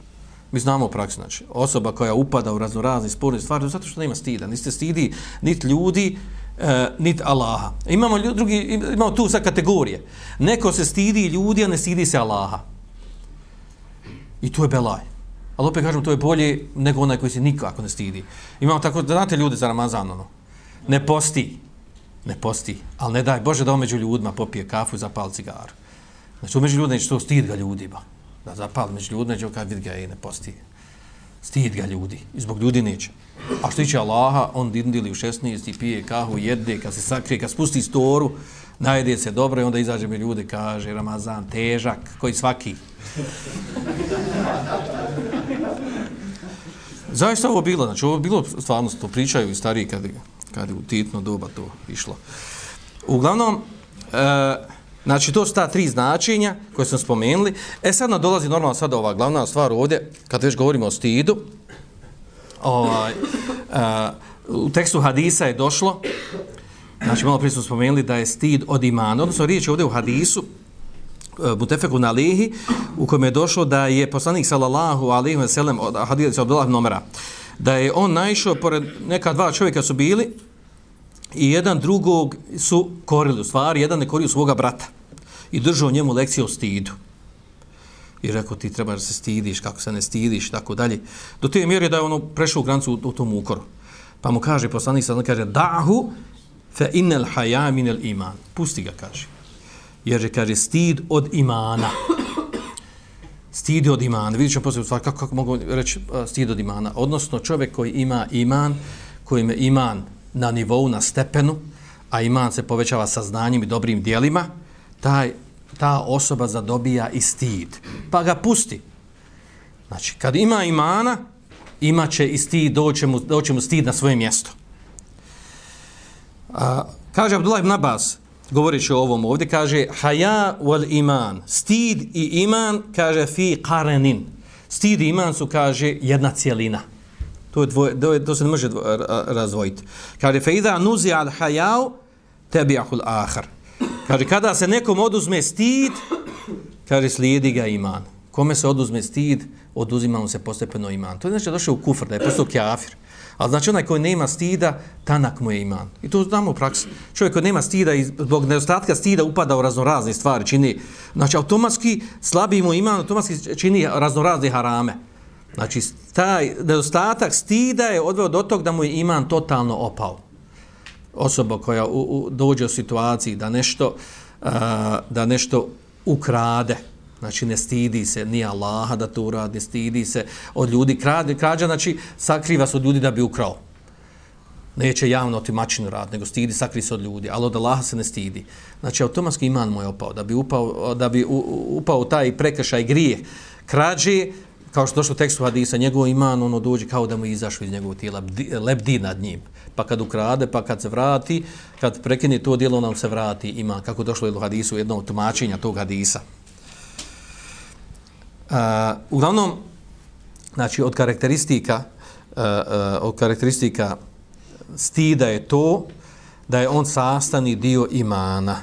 S2: Mi znamo u praksi, znači, osoba koja upada u raznorazne sporne stvari, zato što nema stida. Niste stidi niti ljudi, e, niti Allaha. Imamo, ljudi, drugi, imamo tu sad kategorije. Neko se stidi ljudi, a ne stidi se Allaha. I to je belaj. Ali opet kažem, to je bolje nego onaj koji se nikako ne stidi. Imamo tako, da znate ljude za Ramazan, ono, ne posti ne posti, ali ne daj Bože da on među ljudima popije kafu i zapali cigaru. Znači, među ljudima neće to stid ga ljudima. Da zapali među ljudima, neće kada vidi ga i ne posti. Stid ga ljudi. I zbog ljudi neće. A što tiče Allaha, on dindili u 16 i pije kahu, jede, kad se sakrije, kad spusti storu, najede se dobro i onda izađe mi ljudi, kaže Ramazan, težak, koji svaki. Zaista ovo bilo, znači ovo bilo stvarno, to pričaju i stariji kad kad je u titno doba to išlo. Uglavnom, e, znači to su ta tri značenja koje smo spomenuli. E sad nam dolazi normalno sada ova glavna stvar ovdje, kad već govorimo o stidu, ovaj, e, u tekstu hadisa je došlo, znači malo prije smo spomenuli da je stid od imana, odnosno riječ je ovdje u hadisu, e, Butefeku na Lihi, u kojem je došlo da je poslanik sallallahu alaihi wa sallam, od hadisa od Allah nomera, da je on naišao, pored neka dva čovjeka su bili, i jedan drugog su korili, u stvari, jedan je korio svoga brata i držao njemu lekciju o stidu. I rekao, ti treba da se stidiš, kako se ne stidiš, tako dalje. Do te mjere da je ono prešao u grancu u, u tom ukoru. Pa mu kaže, poslanik sad kaže, dahu fe innel haja minel iman. Pusti ga, kaže jer je, kaže, stid od imana. Stid od imana. Vidjet ćemo poslije, stvar, kako, kako mogu reći eh, stid od imana? Odnosno, čovjek koji ima iman, koji ima iman na nivou, na stepenu, a iman se povećava sa znanjem i dobrim dijelima, taj, ta osoba zadobija i stid. Pa ga pusti. Znači, kad ima imana, imaće i stid, doće mu, doće mu stid na svoje mjesto. A, kaže Abdullah ibn Abbas, govoreći o ovom ovdje, kaže haja wal iman, stid i iman, kaže fi karenin. Stid i iman su, kaže, jedna cijelina. To, je dvoje, to, je, to se ne može razvojiti. Kaže, fe idha nuzi al hajau, tebi ahul ahar. Kaže, kada se nekom oduzme stid, kaže, slijedi ga iman. Kome se oduzme stid, oduzima mu se postepeno iman. To je znači došao u kufr, da je postao kjafir. Ali znači onaj koji nema stida, tanak mu je iman. I to znamo u praksi. Čovjek koji nema stida i zbog nedostatka stida upada u raznorazne stvari, čini, znači automatski slabi mu iman, automatski čini raznorazne harame. Znači taj nedostatak stida je odveo do tog da mu je iman totalno opao. Osoba koja u, u, dođe u situaciji da nešto, uh, da nešto ukrade, Znači, ne stidi se ni Allaha da to uradi, ne stidi se od ljudi. Krađa, krađa znači, sakriva se od ljudi da bi ukrao. Neće javno o rad, nego stidi, sakri se od ljudi. Ali od Allaha se ne stidi. Znači, automatski iman mu je opao. Da bi upao, da bi upao taj prekršaj grije krađe, kao što došlo u tekstu hadisa, njegov iman, ono dođe kao da mu izašao iz njegovog tijela, lebdi nad njim. Pa kad ukrade, pa kad se vrati, kad prekine to dijelo, nam se vrati iman. Kako došlo u hadisu jednog tumačenja tog hadisa. Uh, uglavnom, znači, od karakteristika, uh, uh, od karakteristika stida je to da je on sastavni dio imana.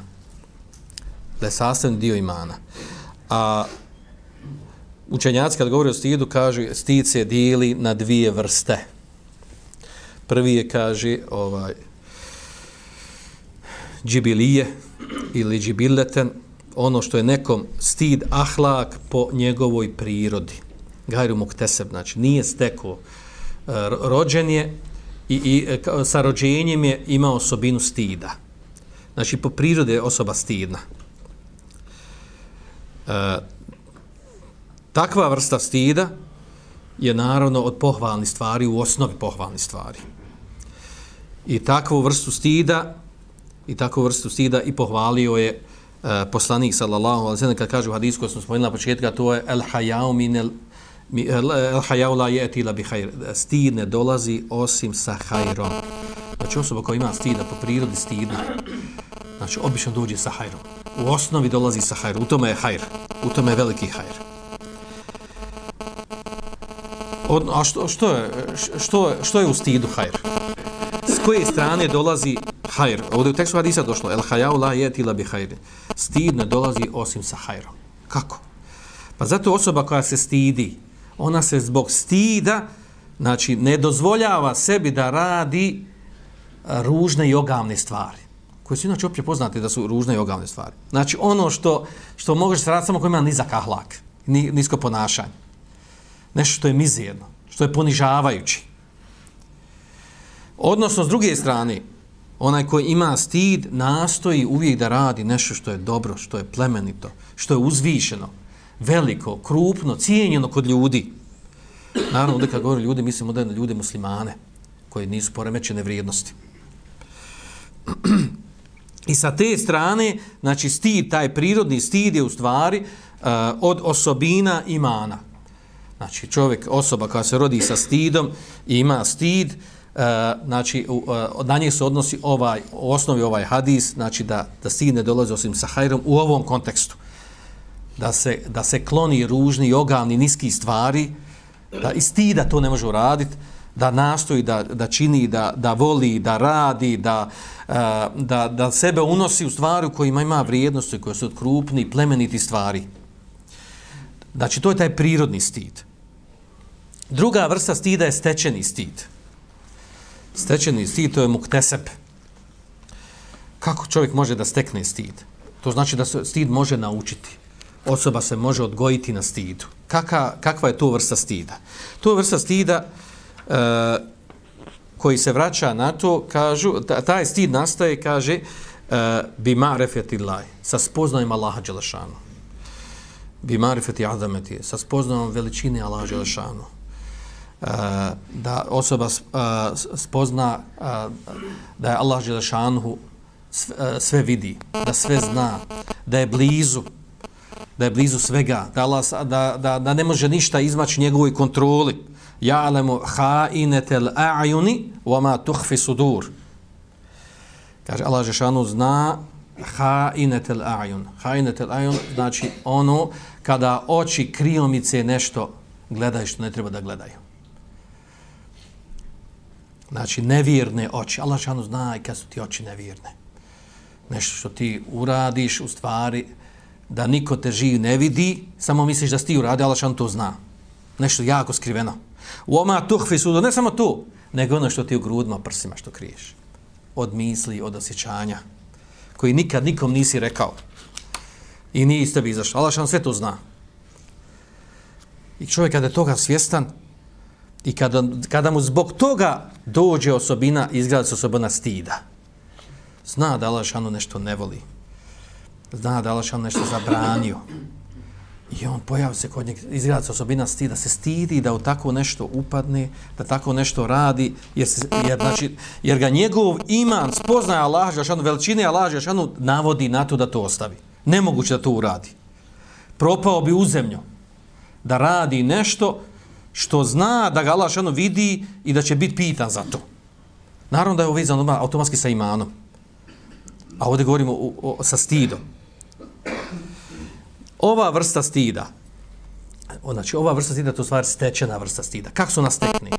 S2: Da je sastavni dio imana. A učenjaci kad govori o stidu, kaže, stid se dijeli na dvije vrste. Prvi je, kaže, ovaj, džibilije ili džibileten, ono što je nekom stid ahlak po njegovoj prirodi. Gajru mukteseb, znači nije steko e, rođen je i, i e, sa rođenjem je imao osobinu stida. Znači po prirodi je osoba stidna. E, takva vrsta stida je naravno od pohvalnih stvari, u osnovi pohvalnih stvari. I takvu vrstu stida i takvu vrstu stida i pohvalio je Eh, poslanik sallallahu alejhi ve sellem kad kaže u hadisu koji smo spomenuli na početku to je el hayau min el el hayau la yati la bi khair stid ne dolazi osim sa hajrom znači osoba koja ima stida po prirodi stidna znači obično dođe sa hajrom u osnovi dolazi sa hajrom u tome je hajr u tome je veliki hajr Od, a što, što, je, što, što je u stidu hajr? S koje strane dolazi hajr. Ovdje u tekstu hadisa došlo, el hajau la je tila bi hajri. Stid ne dolazi osim sa hajrom. Kako? Pa zato osoba koja se stidi, ona se zbog stida, znači, ne dozvoljava sebi da radi e, ružne i ogavne stvari koje su inače opće poznate da su ružne i ogavne stvari. Znači, ono što, što možeš se raditi samo ko ima nizak ahlak, nisko ponašanje. Nešto što je mizijedno, što je ponižavajući. Odnosno, s druge strane, onaj koji ima stid nastoji uvijek da radi nešto što je dobro, što je plemenito, što je uzvišeno, veliko, krupno, cijenjeno kod ljudi. Naravno, ovdje kad govori ljudi, mislimo da je na ljude muslimane, koji nisu poremećene vrijednosti. I sa te strane, znači stid, taj prirodni stid je u stvari uh, od osobina imana. Znači čovjek, osoba koja se rodi sa stidom i ima stid, uh, E, znači uh, na njih se odnosi ovaj u osnovi ovaj hadis znači da da sin ne dolazi osim sa hajrom u ovom kontekstu da se da se kloni ružni ogavni niski stvari da iz stida to ne može uraditi da nastoji, da, da čini, da, da voli, da radi, da, e, da, da sebe unosi u stvari u kojima ima vrijednosti, koje su od krupni, plemeniti stvari. Znači, to je taj prirodni stid. Druga vrsta stida je stečeni stid. Stečeni stid, to je muktesep. Kako čovjek može da stekne stid? To znači da se stid može naučiti. Osoba se može odgojiti na stidu. Kaka, kakva je to vrsta stida? To je vrsta stida uh, koji se vraća na to, kažu, taj stid nastaje, kaže, e, bi marefeti laj, sa spoznajem Allaha Đelešanu. Bi marefeti adameti, sa spoznajem veličine Allaha Đelešanu. E, da osoba e, spozna e, da je Allah Želešanhu sve, sve vidi, da sve zna, da je blizu, da je blizu svega, da, Allah, da, da, da ne može ništa izmaći njegovoj kontroli. Ja'lemu ha'inetel a'juni wa ma tuhfi sudur. Kaže, Allah Žešanu zna ha'inetel a'jun. Ha'inetel a'jun znači ono kada oči kriomice nešto gledaju što ne treba da gledaju. Znači, nevjerne oči. Allah šanu zna i kad su ti oči nevjerne. Nešto što ti uradiš, u stvari, da niko te živ ne vidi, samo misliš da si ti uradio, Allah šanu to zna. Nešto jako skriveno. U oma tuhfi sudo, ne samo tu, nego ono što ti u grudima prsima što kriješ. Od misli, od osjećanja, koji nikad nikom nisi rekao. I nije iz tebi izašao. Allah šanu sve to zna. I čovjek kada je toga svjestan, i kada, kada mu zbog toga dođe osobina, izgleda se osobina stida. Zna da Allah nešto ne voli. Zna da Allah nešto zabranio. I on pojavi se kod njeg, izgleda se osobina stida, se stidi da u tako nešto upadne, da tako nešto radi, jer, se, jer, znači, jer ga njegov iman spoznaje Allah, Žešanu, veličine Allah, Žešanu, navodi na to da to ostavi. Nemoguće da to uradi. Propao bi u zemlju da radi nešto što zna da ga Allah šano vidi i da će biti pitan za to. Naravno da je ovo vezano automatski sa imanom. A ovdje govorimo o, o, sa stidom ova vrsta stida, znači ova vrsta stida to je stvar stečena vrsta stida. Kako su nas tekni?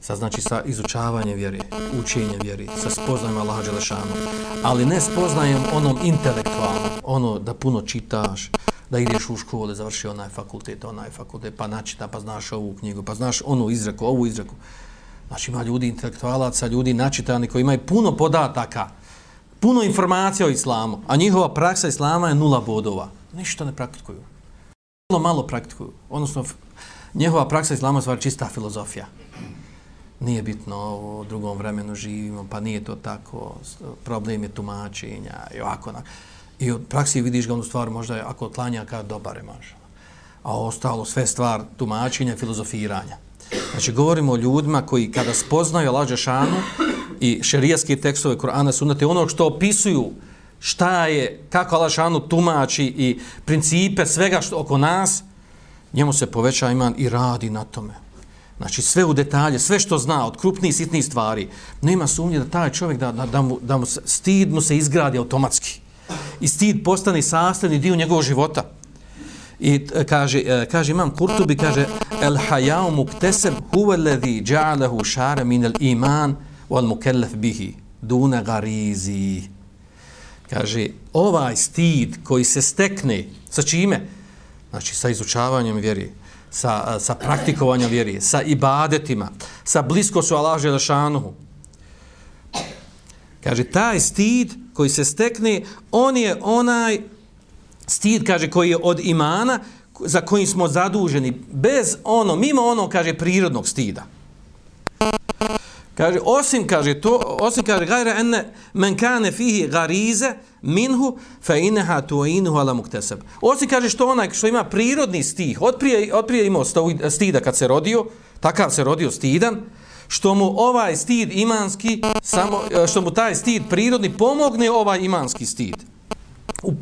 S2: Sa, znači sa izučavanjem vjere, učenjem vjere, sa spoznajem Allaha Đelešanu, ali ne spoznajem onom intelektualnom, ono da puno čitaš, da ideš u školu, završi onaj fakultet, onaj fakultet, pa načita, pa znaš ovu knjigu, pa znaš onu izreku, ovu izreku. Znači ima ljudi intelektualaca, ljudi načitani koji imaju puno podataka, puno informacija o islamu, a njihova praksa islama je nula bodova ništa ne praktikuju. Malo malo praktikuju. Odnosno, njihova praksa islama je stvar čista filozofija. Nije bitno, u drugom vremenu živimo, pa nije to tako, problem je tumačenja i ovako. I od praksi vidiš ga onu stvar, možda je, ako klanja kada dobar je maža. A ostalo sve stvar tumačenja, filozofiranja. Znači, govorimo o ljudima koji kada spoznaju lađe šanu i šerijaske tekstove Korana sunate, ono što opisuju šta je, kako Allah šanu tumači i principe svega što oko nas, njemu se poveća iman i radi na tome. Znači sve u detalje, sve što zna od krupnih sitnih stvari, nema sumnje da taj čovjek, da, da, da, mu, da mu se, stid mu se izgradi automatski. I stid postane sastavni dio njegovog života. I e, kaže, e, kaže imam Kurtubi, kaže El hayao mukteseb huve ledhi ja'alehu šare minel iman wal mukellef bihi duna garizi kaže, ovaj stid koji se stekne, sa čime? Znači, sa izučavanjem vjeri, sa, e, sa praktikovanjem vjeri, sa ibadetima, sa bliskosu Allah Želešanuhu. Kaže, taj stid koji se stekne, on je onaj stid, kaže, koji je od imana, za kojim smo zaduženi, bez ono, mimo ono, kaže, prirodnog stida. Kaže, osim, kaže, to, osim, kaže, gajra enne men kane fihi garize, minhu, fe ineha tu inuhu ala mukteseb. Osim, kaže, što onaj, što ima prirodni stih, otprije, otprije imao stida kad se rodio, takav se rodio stidan, što mu ovaj stid imanski, samo, e, što mu taj stid prirodni pomogne ovaj imanski stid. U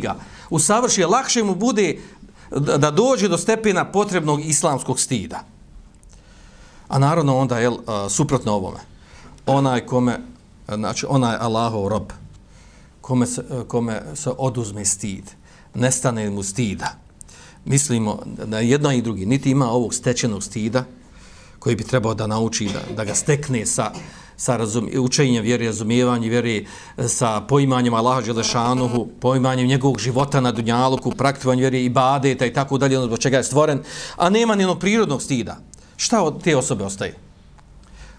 S2: ga, u lakše mu bude da dođe do stepena potrebnog islamskog stida. A naravno onda je e, suprotno ovome. Onaj kome, znači onaj Allahov rob, kome se, e, kome se oduzme stid, nestane mu stida. Mislimo da jedno i drugi, niti ima ovog stečenog stida, koji bi trebao da nauči, da, da ga stekne sa, sa razum, učenjem vjeri, razumijevanjem vjeri, eh, sa poimanjem Allaha Đelešanuhu, poimanjem njegovog života na Dunjaluku, praktovanjem vjeri i badeta i tako dalje, ono zbog čega je stvoren, a nema ni prirodnog stida. Šta od te osobe ostaje?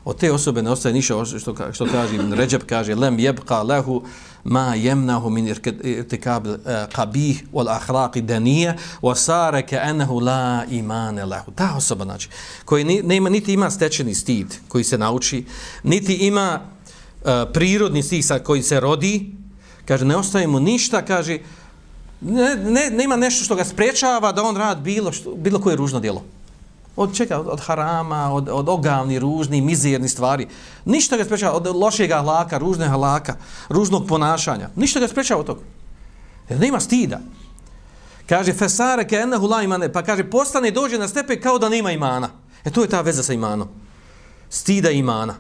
S2: Od te osobe ne ostaje ništa što, što kaže Ibn Ređeb, kaže lem yebqa lehu ma jemnahu min irtikab eh, qabih wal ahlaqi daniya wa sara ka'annahu la iman lahu. Ta osoba, znači, koji ne ima, niti ima stečeni stid koji se nauči, niti ima uh, prirodni stid sa koji se rodi, kaže, ne ostaje mu ništa, kaže, ne, ne, nema nešto što ga sprečava da on rad bilo, što, bilo koje ružno djelo od čega, od, od harama, od, od ogavni, ružni, mizerni stvari. Ništa ga sprečava od lošeg halaka, ružnog halaka, ružnog ponašanja. Ništa ga sprečava od toga. Jer nema stida. Kaže, fesare ke ennehu la imane, pa kaže, postane dođe na stepe kao da nema imana. E to je ta veza sa imanom. Stida imana.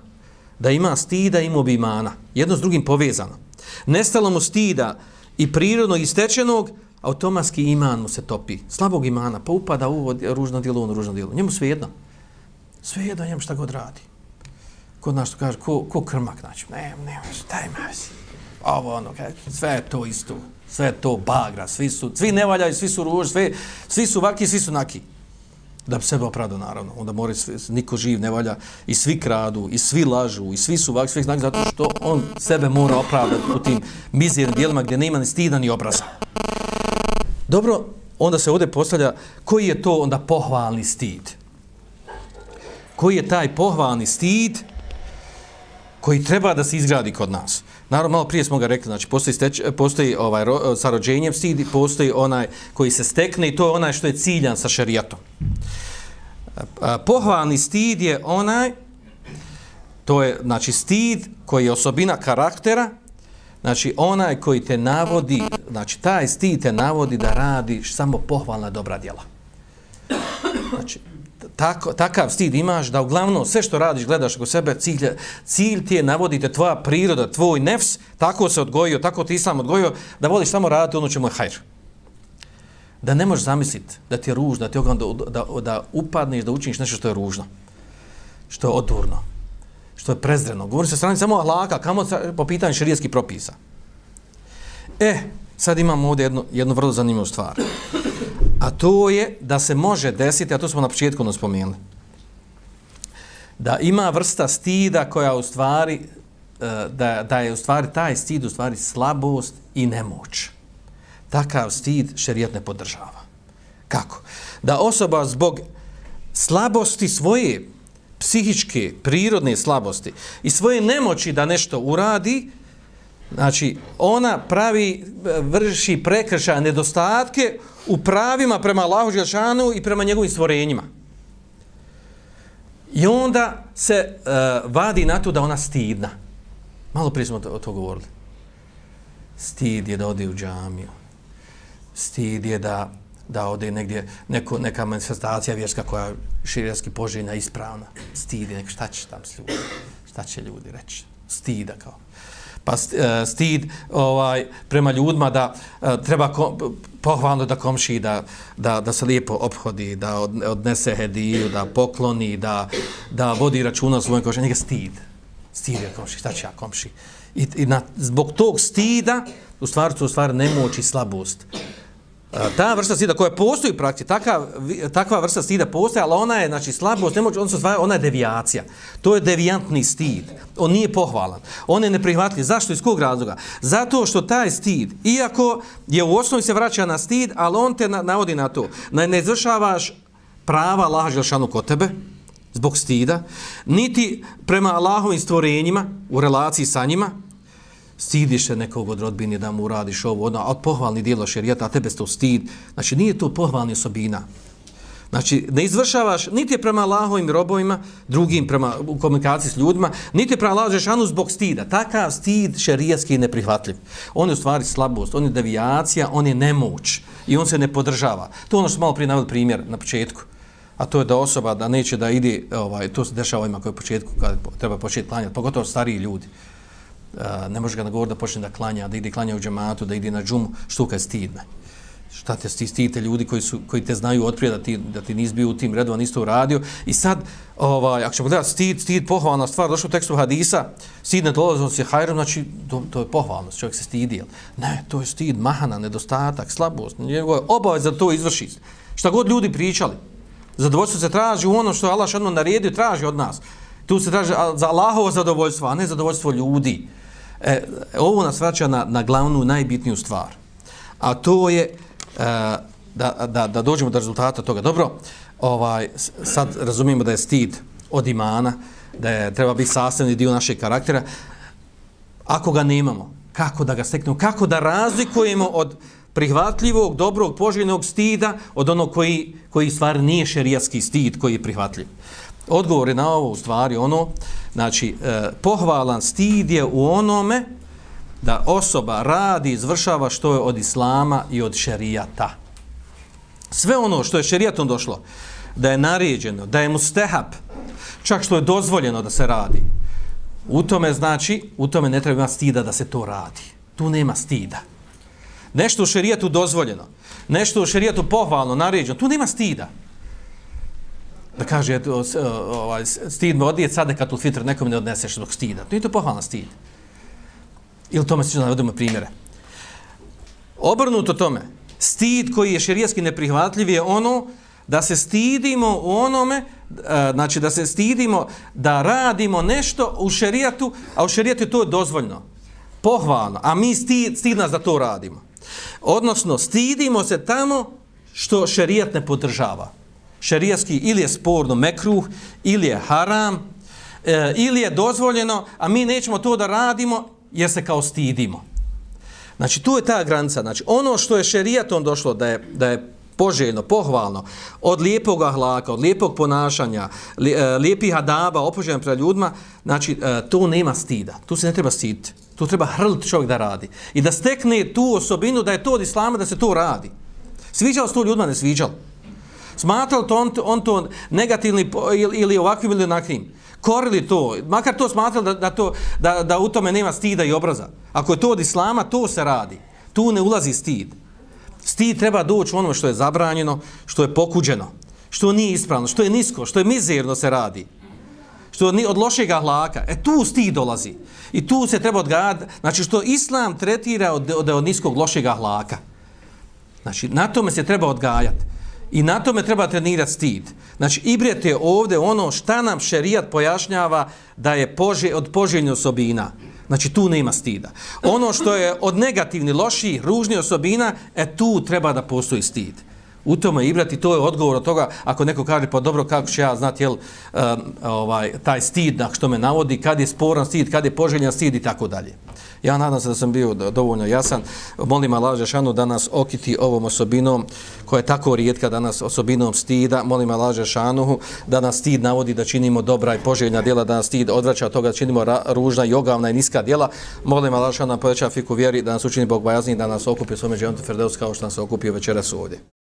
S2: Da ima stida, ima bi imana. Jedno s drugim povezano. Nestalo mu stida i prirodnog i stečenog, automatski iman mu se topi. Slabog imana, pa upada u ružno djelo, u ono ružno djelo. Njemu sve jedno. Sve jedno njemu šta god radi. Kod nas to kaže, ko, ko krmak, naći? ne, ne, šta ima? Ovo ono, kaže, sve je to isto. Sve je to bagra, svi su, svi ne valjaju, svi su ruž, svi, svi su vaki, svi su naki. Da bi sebe opravdao, naravno. Onda mora, svi, niko živ ne valja. I svi kradu, i svi lažu, i svi su vak, svih znak, zato što on sebe mora opravdati u tim mizirnim dijelima gdje nema ni stida ni obraza. Dobro, onda se ovdje postavlja koji je to onda pohvalni stid. Koji je taj pohvalni stid koji treba da se izgradi kod nas. Naravno, malo prije smo ga rekli, znači postoji, steč, postoji ovaj, ro, sa rođenjem stid, postoji onaj koji se stekne i to je onaj što je ciljan sa šerijatom. Pohvalni stid je onaj, to je znači stid koji je osobina karaktera, Znači, onaj koji te navodi, znači, taj stid te navodi da radiš samo pohvalna dobra djela. Znači, tako, takav stid imaš da uglavnom sve što radiš, gledaš oko sebe, cilj, cilj ti je navodite tvoja priroda, tvoj nefs, tako se odgojio, tako ti sam odgojio, da voliš samo raditi ono čemu je hajr. Da ne možeš zamisliti da ti je ružno, da ti je da, da, da upadneš, da učiniš nešto što je ružno, što je odurno što je prezreno. Govori se strani samo ahlaka, kamo po pitanju širijskih propisa. E, sad imamo ovdje jednu, jednu vrlo zanimljivu stvar. A to je da se može desiti, a to smo na početku ono spomenuli, da ima vrsta stida koja u stvari, e, da, da je u stvari taj stid u stvari slabost i nemoć. Takav stid šerijat ne podržava. Kako? Da osoba zbog slabosti svoje psihičke, prirodne slabosti i svoje nemoći da nešto uradi, znači ona pravi, vrši prekrša nedostatke u pravima prema Allahu Želšanu i prema njegovim stvorenjima. I onda se uh, vadi na to da ona stidna. Malo prije smo to, o to govorili. Stid je da ode u džamiju. Stid je da da ode negdje neko, neka manifestacija vjerska koja je širijski poželjna ispravna. Stidi, neko, šta će tam ljudi? Šta će ljudi reći? Stida kao. Pa e, stid ovaj, prema ljudima da e, treba kom, pohvalno da komši, da, da, da se lijepo obhodi, da odnese hediju, da pokloni, da, da vodi računa o svojom komši. Njega stid. Stid je komši, šta će ja komši? I, i na, zbog tog stida, u stvari, u stvari nemoć i slabost ta vrsta stida koja postoji u praksi, takva, takva vrsta stida postoji, ali ona je znači, slabost, nemoć, on se zvaja, ona je devijacija. To je devijantni stid. On nije pohvalan. On je neprihvatljiv. Zašto? Iz kog razloga? Zato što taj stid, iako je u osnovi se vraća na stid, ali on te na, navodi na to. Na, ne izvršavaš prava Allaha Želšanu kod tebe, zbog stida, niti prema Allahovim stvorenjima, u relaciji sa njima, stidiš se nekog od rodbine da mu uradiš ovo, ono, od pohvalni dijelo šerijata, a tebe to stid. Znači, nije to pohvalni osobina. Znači, ne izvršavaš niti prema Allahovim robovima, drugim prema, u komunikaciji s ljudima, niti prema Allahom Žešanu zbog stida. Takav stid šerijatski je neprihvatljiv. On je u stvari slabost, on je devijacija, on je nemoć i on se ne podržava. To je ono što malo prije navod primjer na početku. A to je da osoba da neće da ide, ovaj, to se dešava ovima koji je početku, kad treba početi klanjati, pogotovo stariji ljudi ne može ga nagovor da počne da klanja, da ide klanja u džematu, da ide na džumu, što kad stidne. šta te stidite ljudi koji su koji te znaju otprije da ti da ti nisi bio u tim redovima nisi to uradio. I sad ovaj ako ćemo gledati stid stid pohvalna stvar došao u tekstu hadisa stid ne dolazi se hajrom znači to, to je pohvalnost, čovjek se stidi ne to je stid mahana nedostatak slabost njegova obaveza da to izvrši. Šta god ljudi pričali zadovoljstvo se traži u ono što Allah šedno naredio traži od nas. Tu se traži za Allahovo zadovoljstvo a ne zadovoljstvo ljudi e, ovo nas vraća na, na glavnu najbitniju stvar a to je E, da, da, da dođemo do rezultata toga. Dobro, ovaj, sad razumijemo da je stid od imana, da je, treba biti sastavni dio našeg karaktera. Ako ga nemamo, kako da ga steknemo, kako da razlikujemo od prihvatljivog, dobrog, poželjnog stida od onog koji, koji stvar nije šerijatski stid koji je prihvatljiv. Odgovor je na ovo u stvari ono, znači, eh, pohvalan stid je u onome da osoba radi, izvršava što je od islama i od šerijata. Sve ono što je šerijatom došlo, da je naređeno, da je mustehab, čak što je dozvoljeno da se radi, u tome znači, u tome ne treba stida da se to radi. Tu nema stida. Nešto u šerijatu dozvoljeno, nešto u šerijatu pohvalno, naređeno, tu nema stida. Da kaže, eto, e, ovaj, stid me odije, sad kad tu fitr nekom ne odneseš dok stida. To je to pohvalna stid. Ili tome se navodimo primjere. Obrnuto tome, stid koji je šerijski neprihvatljiv je ono da se stidimo u onome, e, znači da se stidimo da radimo nešto u šerijatu, a u šerijatu to je dozvoljno, pohvalno, a mi stid, stid nas da to radimo. Odnosno, stidimo se tamo što šerijat ne podržava. Šerijski ili je sporno mekruh, ili je haram, e, ili je dozvoljeno, a mi nećemo to da radimo jer se kao stidimo. Znači, tu je ta granica. Znači, ono što je šerijatom došlo da je, da je poželjno, pohvalno, od lijepog ahlaka, od lijepog ponašanja, e, lijepih adaba, opoželjno prema ljudima, znači, e, to nema stida. Tu se ne treba stiditi. Tu treba hrliti čovjek da radi. I da stekne tu osobinu da je to od islama da se to radi. Sviđalo se to ljudima, ne sviđalo. Smatralo to on, on to negativni ili, ili ovakvim ili onakvim korili to, makar to smatrali da, da, to, da, da u tome nema stida i obraza. Ako je to od islama, to se radi. Tu ne ulazi stid. Stid treba doći u onome što je zabranjeno, što je pokuđeno, što nije ispravno, što je nisko, što je mizerno se radi. Što ni od lošeg hlaka. E tu stid dolazi. I tu se treba odgajati. Znači što islam tretira od, od, od niskog lošeg hlaka. Znači na tome se treba odgajati. I na tome treba trenirati stid. Znači, ibret je ovdje ono šta nam šerijat pojašnjava da je pože, od poželjnih osobina. Znači, tu nema stida. Ono što je od negativni, loši, ružni osobina, e tu treba da postoji stid. U tome ibret i to je odgovor od toga, ako neko kaže, pa dobro, kako će ja znati, jel, um, ovaj, taj stid na što me navodi, kad je sporan stid, kad je poželjan stid i tako dalje. Ja nadam se da sam bio dovoljno jasan. Molim Allah Žešanu da nas okiti ovom osobinom koja je tako rijetka danas osobinom stida. Molim Allah Žešanu da nas stid navodi da činimo dobra i poželjna djela, da nas stid odvraća od toga da činimo ružna i ogavna i niska djela. Molim Allah Žešanu da poveća fiku vjeri, da nas učini Bog bajazni, da nas okupi svome dževom Ferdeus kao što nas okupio večeras ovdje.